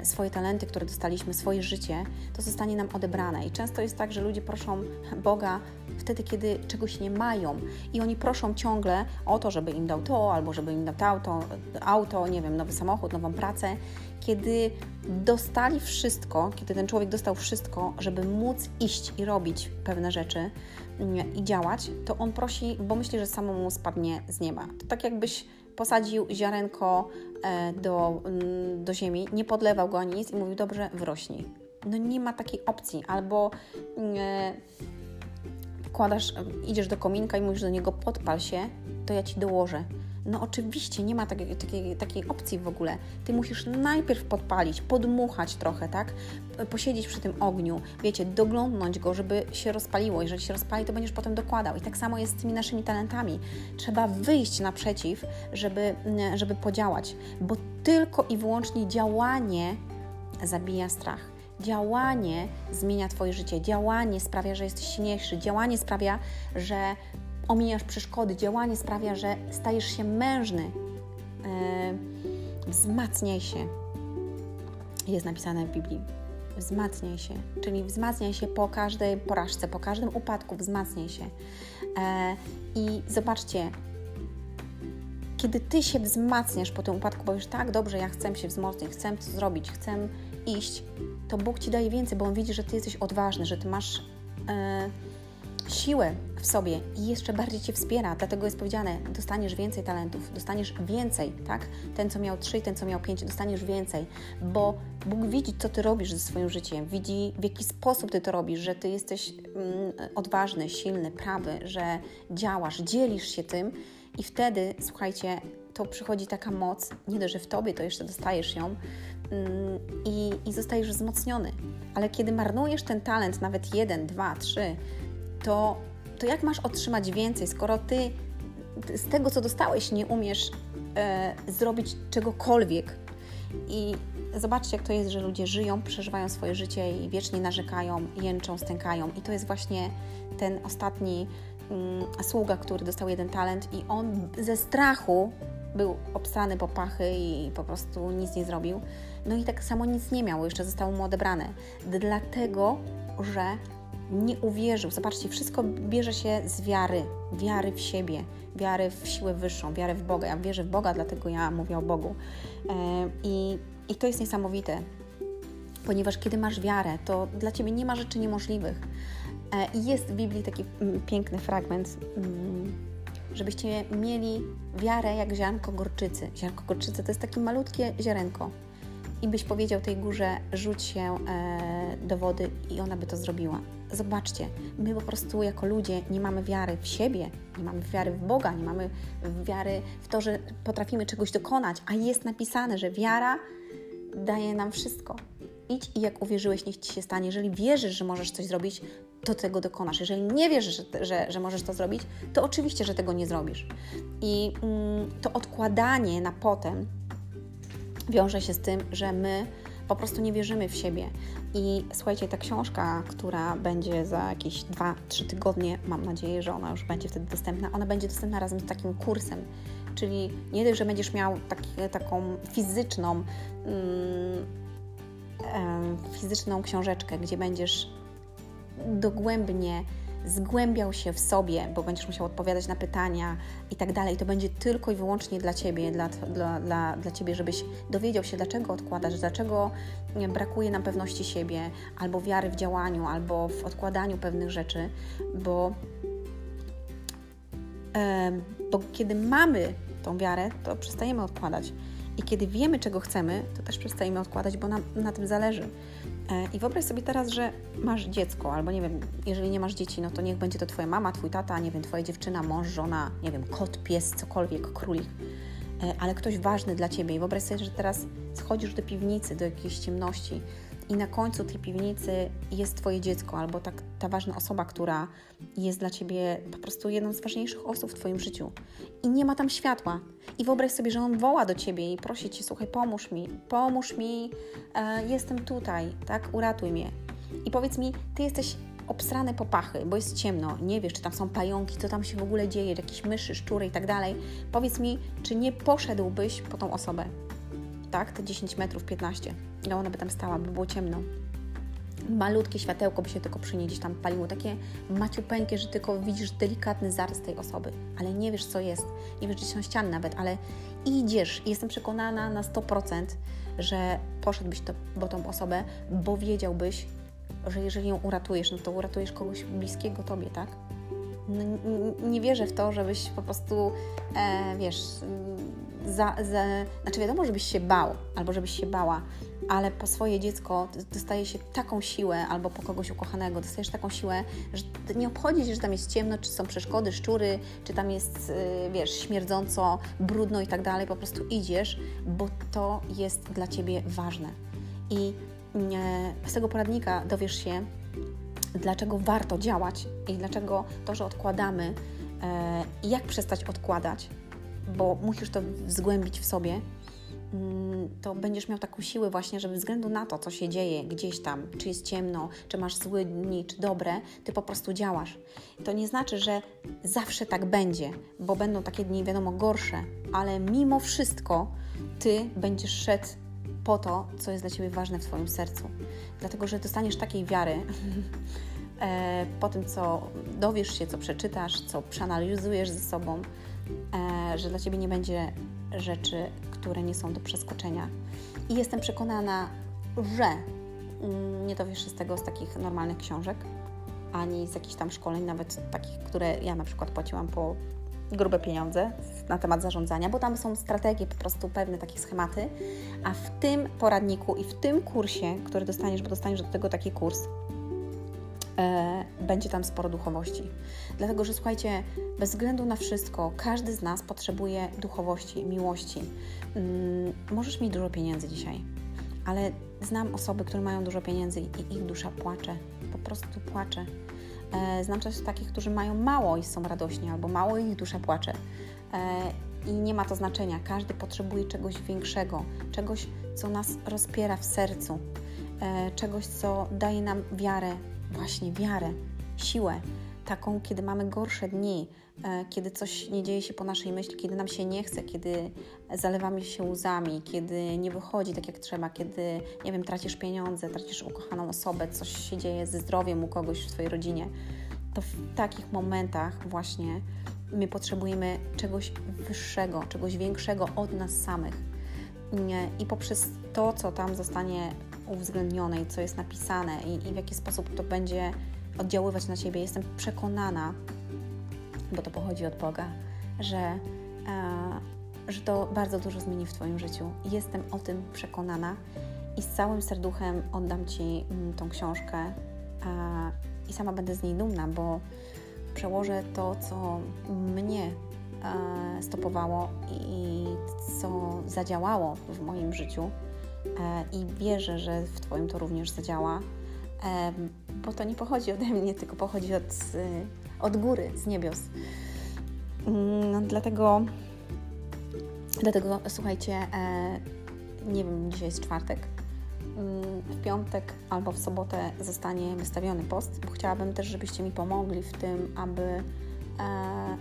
swoje talenty, które dostaliśmy, swoje życie, to zostanie nam odebrane. I często jest tak, że ludzie proszą Boga wtedy, kiedy czegoś nie mają i oni proszą ciągle o to, żeby im dał to, albo żeby im dał to auto, auto nie wiem, nowy samochód, nową pracę, kiedy dostali wszystko, kiedy ten człowiek dostał wszystko, żeby móc iść i robić pewne rzeczy mm, i działać, to on prosi, bo myśli, że samemu spadnie z nieba. To tak jakbyś posadził ziarenko e, do, mm, do ziemi, nie podlewał go ani nic i mówił, dobrze, wrośnij. No nie ma takiej opcji. Albo mm, e, wkładasz, idziesz do kominka i mówisz do niego, podpal się, to ja Ci dołożę. No oczywiście, nie ma takiej, takiej, takiej opcji w ogóle. Ty musisz najpierw podpalić, podmuchać trochę, tak? Posiedzieć przy tym ogniu, wiecie, doglądnąć go, żeby się rozpaliło. Jeżeli się rozpali, to będziesz potem dokładał. I tak samo jest z tymi naszymi talentami. Trzeba wyjść naprzeciw, żeby, żeby podziałać, bo tylko i wyłącznie działanie zabija strach. Działanie zmienia Twoje życie, działanie sprawia, że jesteś silniejszy, działanie sprawia, że omijasz przeszkody, działanie sprawia, że stajesz się mężny. Yy, wzmacniaj się. Jest napisane w Biblii. Wzmacniaj się, czyli wzmacniaj się po każdej porażce, po każdym upadku, wzmacniaj się. Yy, I zobaczcie, kiedy ty się wzmacniasz po tym upadku, bo już tak dobrze, ja chcę się wzmocnić, chcę to zrobić, chcę iść, to Bóg ci daje więcej, bo On widzi, że ty jesteś odważny, że ty masz. Yy, siłę w sobie i jeszcze bardziej Cię wspiera. Dlatego jest powiedziane, dostaniesz więcej talentów, dostaniesz więcej, tak? Ten, co miał trzy, ten, co miał pięć, dostaniesz więcej, bo Bóg widzi, co Ty robisz ze swoim życiem, widzi, w jaki sposób Ty to robisz, że Ty jesteś mm, odważny, silny, prawy, że działasz, dzielisz się tym i wtedy, słuchajcie, to przychodzi taka moc, nie dość, że w Tobie, to jeszcze dostajesz ją, mm, i, i zostajesz wzmocniony. Ale kiedy marnujesz ten talent, nawet jeden, dwa, trzy, to, to jak masz otrzymać więcej, skoro ty z tego, co dostałeś, nie umiesz e, zrobić czegokolwiek? I zobaczcie, jak to jest, że ludzie żyją, przeżywają swoje życie i wiecznie narzekają, jęczą, stękają. I to jest właśnie ten ostatni mm, sługa, który dostał jeden talent, i on ze strachu był obsrany po pachy i po prostu nic nie zrobił. No i tak samo nic nie miał, jeszcze zostało mu odebrane. Dlatego, że nie uwierzył. Zobaczcie, wszystko bierze się z wiary, wiary w siebie, wiary w siłę wyższą, wiary w Boga. Ja wierzę w Boga, dlatego ja mówię o Bogu. E, I, i to jest niesamowite, ponieważ kiedy masz wiarę, to dla Ciebie nie ma rzeczy niemożliwych. E, I jest w Biblii taki mm, piękny fragment, mm, żebyście mieli wiarę jak ziarnko gorczycy. Ziarnko gorczycy to jest takie malutkie ziarenko i byś powiedział tej górze, rzuć się e, do wody i ona by to zrobiła. Zobaczcie, my po prostu jako ludzie nie mamy wiary w siebie, nie mamy wiary w Boga, nie mamy wiary w to, że potrafimy czegoś dokonać, a jest napisane, że wiara daje nam wszystko. Idź i jak uwierzyłeś, niech ci się stanie. Jeżeli wierzysz, że możesz coś zrobić, to tego dokonasz. Jeżeli nie wierzysz, że, że, że możesz to zrobić, to oczywiście, że tego nie zrobisz. I mm, to odkładanie na potem wiąże się z tym, że my po prostu nie wierzymy w siebie. I słuchajcie, ta książka, która będzie za jakieś 2-3 tygodnie, mam nadzieję, że ona już będzie wtedy dostępna, ona będzie dostępna razem z takim kursem. Czyli nie dość, że będziesz miał taki, taką fizyczną, mm, fizyczną książeczkę, gdzie będziesz dogłębnie zgłębiał się w sobie, bo będziesz musiał odpowiadać na pytania i tak dalej. To będzie tylko i wyłącznie dla Ciebie, dla, dla, dla, dla Ciebie, żebyś dowiedział się, dlaczego odkładasz, dlaczego brakuje nam pewności siebie, albo wiary w działaniu, albo w odkładaniu pewnych rzeczy, bo, bo kiedy mamy tą wiarę, to przestajemy odkładać. I kiedy wiemy, czego chcemy, to też przestajemy odkładać, bo nam na tym zależy. E, I wyobraź sobie teraz, że masz dziecko, albo nie wiem, jeżeli nie masz dzieci, no to niech będzie to Twoja mama, Twój tata, nie wiem, Twoja dziewczyna, mąż, żona, nie wiem, kot, pies, cokolwiek, królik, e, ale ktoś ważny dla Ciebie. I wyobraź sobie, że teraz schodzisz do piwnicy, do jakiejś ciemności i na końcu tej piwnicy jest Twoje dziecko albo ta, ta ważna osoba, która jest dla Ciebie po prostu jedną z ważniejszych osób w Twoim życiu i nie ma tam światła. I wyobraź sobie, że on woła do Ciebie i prosi Cię, słuchaj, pomóż mi, pomóż mi, e, jestem tutaj, tak, uratuj mnie. I powiedz mi, Ty jesteś obsrane popachy, bo jest ciemno, nie wiesz, czy tam są pająki, co tam się w ogóle dzieje, jakieś myszy, szczury i tak dalej. Powiedz mi, czy nie poszedłbyś po tą osobę? Tak, te 10 metrów, 15. No ona by tam stała, by było ciemno. Malutkie światełko by się tylko przy niej gdzieś tam paliło, takie maciupeńkie, że tylko widzisz delikatny zarys tej osoby, ale nie wiesz co jest, nie wiesz gdzie są ściany nawet, ale idziesz i jestem przekonana na 100%, że poszedłbyś to, po tą osobę, bo wiedziałbyś, że jeżeli ją uratujesz, no to uratujesz kogoś bliskiego Tobie, tak? No, nie wierzę w to, żebyś po prostu, e, wiesz, za, za, znaczy wiadomo, żebyś się bał albo żebyś się bała, ale po swoje dziecko dostaje się taką siłę albo po kogoś ukochanego dostajesz taką siłę, że nie obchodzi się, że tam jest ciemno, czy są przeszkody, szczury, czy tam jest, y, wiesz, śmierdząco, brudno i tak dalej, po prostu idziesz, bo to jest dla Ciebie ważne. I z tego poradnika dowiesz się, dlaczego warto działać i dlaczego to, że odkładamy, e, jak przestać odkładać, bo musisz to zgłębić w sobie, mm, to będziesz miał taką siłę właśnie, żeby względu na to, co się dzieje gdzieś tam, czy jest ciemno, czy masz złe dni, czy dobre, ty po prostu działasz. To nie znaczy, że zawsze tak będzie, bo będą takie dni, wiadomo, gorsze, ale mimo wszystko ty będziesz szedł po to, co jest dla ciebie ważne w twoim sercu. Dlatego, że dostaniesz takiej wiary, <laughs> e, po tym, co dowiesz się, co przeczytasz, co przeanalizujesz ze sobą, że dla Ciebie nie będzie rzeczy, które nie są do przeskoczenia. I jestem przekonana, że mm, nie dowiesz się z tego z takich normalnych książek, ani z jakichś tam szkoleń, nawet takich, które ja na przykład płaciłam po grube pieniądze na temat zarządzania, bo tam są strategie, po prostu pewne takie schematy, a w tym poradniku i w tym kursie, który dostaniesz, bo dostaniesz do tego taki kurs, e, będzie tam sporo duchowości. Dlatego, że słuchajcie, bez względu na wszystko, każdy z nas potrzebuje duchowości, miłości. Mm, możesz mieć dużo pieniędzy dzisiaj, ale znam osoby, które mają dużo pieniędzy i ich dusza płacze, po prostu płacze. E, znam też takich, którzy mają mało i są radośni, albo mało i ich dusza płacze. E, I nie ma to znaczenia. Każdy potrzebuje czegoś większego, czegoś, co nas rozpiera w sercu, e, czegoś, co daje nam wiarę, właśnie wiarę, siłę, taką, kiedy mamy gorsze dni, e, kiedy coś nie dzieje się po naszej myśli, kiedy nam się nie chce, kiedy zalewamy się łzami, kiedy nie wychodzi tak jak trzeba, kiedy, nie wiem, tracisz pieniądze, tracisz ukochaną osobę, coś się dzieje ze zdrowiem u kogoś w Twojej rodzinie, to w takich momentach właśnie my potrzebujemy czegoś wyższego, czegoś większego od nas samych. I poprzez to, co tam zostanie uwzględnione i co jest napisane i, i w jaki sposób to będzie oddziaływać na Ciebie. Jestem przekonana, bo to pochodzi od Boga, że, e, że to bardzo dużo zmieni w Twoim życiu. Jestem o tym przekonana i z całym serduchem oddam Ci mm, tą książkę e, i sama będę z niej dumna, bo przełożę to, co mnie e, stopowało i co zadziałało w moim życiu i wierzę, że w Twoim to również zadziała, e, bo to nie pochodzi ode mnie, tylko pochodzi od, od góry, z niebios. Mm, no, dlatego, dlatego słuchajcie, e, nie wiem, dzisiaj jest czwartek. Mm, w piątek albo w sobotę zostanie wystawiony post, bo chciałabym też, żebyście mi pomogli w tym, aby,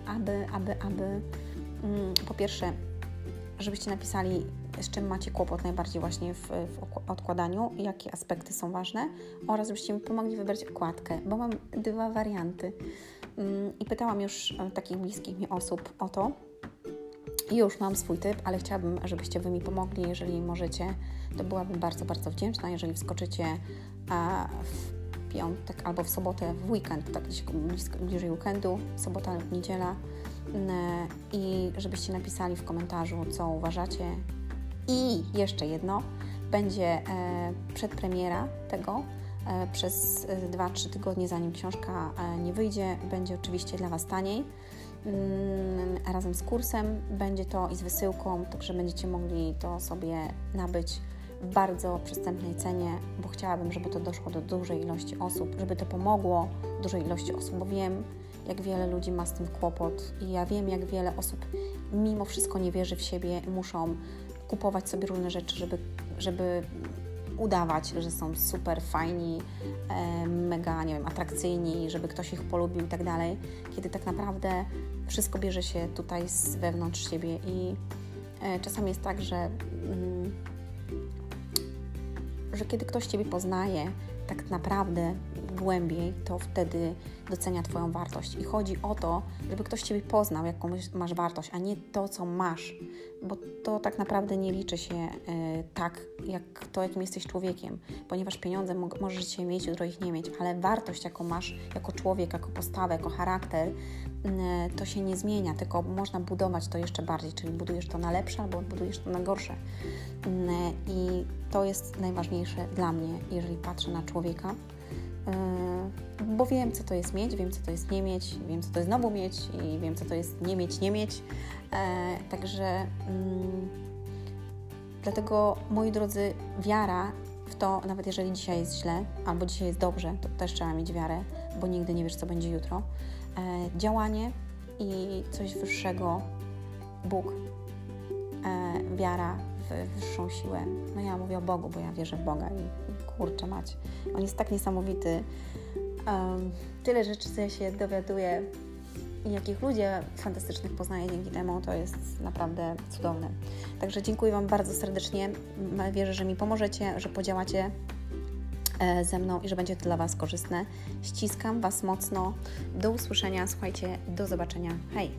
aby, aby, aby mm, po pierwsze, żebyście napisali z czym macie kłopot najbardziej właśnie w, w odkładaniu, jakie aspekty są ważne oraz żebyście mi pomogli wybrać okładkę, bo mam dwa warianty. Mm, I pytałam już e, takich bliskich mi osób o to. Już mam swój typ, ale chciałabym, żebyście Wy mi pomogli, jeżeli możecie. To byłabym bardzo, bardzo wdzięczna, jeżeli wskoczycie w piątek albo w sobotę, w weekend, tak gdzieś bliżej weekendu, sobota lub niedziela i żebyście napisali w komentarzu, co uważacie. I jeszcze jedno, będzie e, przedpremiera tego e, przez 2-3 tygodnie, zanim książka e, nie wyjdzie. Będzie oczywiście dla Was taniej. Mm, razem z kursem będzie to i z wysyłką, także będziecie mogli to sobie nabyć w bardzo przystępnej cenie, bo chciałabym, żeby to doszło do dużej ilości osób, żeby to pomogło dużej ilości osób, bo wiem, jak wiele ludzi ma z tym kłopot i ja wiem, jak wiele osób mimo wszystko nie wierzy w siebie, muszą kupować sobie różne rzeczy, żeby, żeby udawać, że są super fajni, e, mega, nie wiem, atrakcyjni, żeby ktoś ich polubił i tak dalej, kiedy tak naprawdę wszystko bierze się tutaj z wewnątrz siebie i e, czasami jest tak, że, mm, że kiedy ktoś Ciebie poznaje, tak naprawdę głębiej, to wtedy docenia Twoją wartość. I chodzi o to, żeby ktoś Ciebie poznał, jaką masz wartość, a nie to, co masz, bo to tak naprawdę nie liczy się y, tak, jak to, jakim jesteś człowiekiem, ponieważ pieniądze możesz dzisiaj mieć, jutro ich nie mieć, ale wartość, jaką masz jako człowiek, jako postawę, jako charakter, y, to się nie zmienia, tylko można budować to jeszcze bardziej, czyli budujesz to na lepsze albo budujesz to na gorsze. Y, I to jest najważniejsze dla mnie, jeżeli patrzę na człowieka bo wiem, co to jest mieć, wiem, co to jest nie mieć, wiem, co to jest znowu mieć i wiem, co to jest nie mieć, nie mieć. E, także mm, dlatego, moi drodzy, wiara w to, nawet jeżeli dzisiaj jest źle albo dzisiaj jest dobrze, to też trzeba mieć wiarę, bo nigdy nie wiesz, co będzie jutro. E, działanie i coś wyższego, Bóg, e, wiara w wyższą siłę. No ja mówię o Bogu, bo ja wierzę w Boga i kurczę mać. On jest tak niesamowity. Um, tyle rzeczy, co ja się dowiaduję i jakich ludzie fantastycznych poznaję dzięki temu, to jest naprawdę cudowne. Także dziękuję Wam bardzo serdecznie. Wierzę, że mi pomożecie, że podziałacie e, ze mną i że będzie to dla Was korzystne. Ściskam Was mocno. Do usłyszenia. Słuchajcie, do zobaczenia. Hej!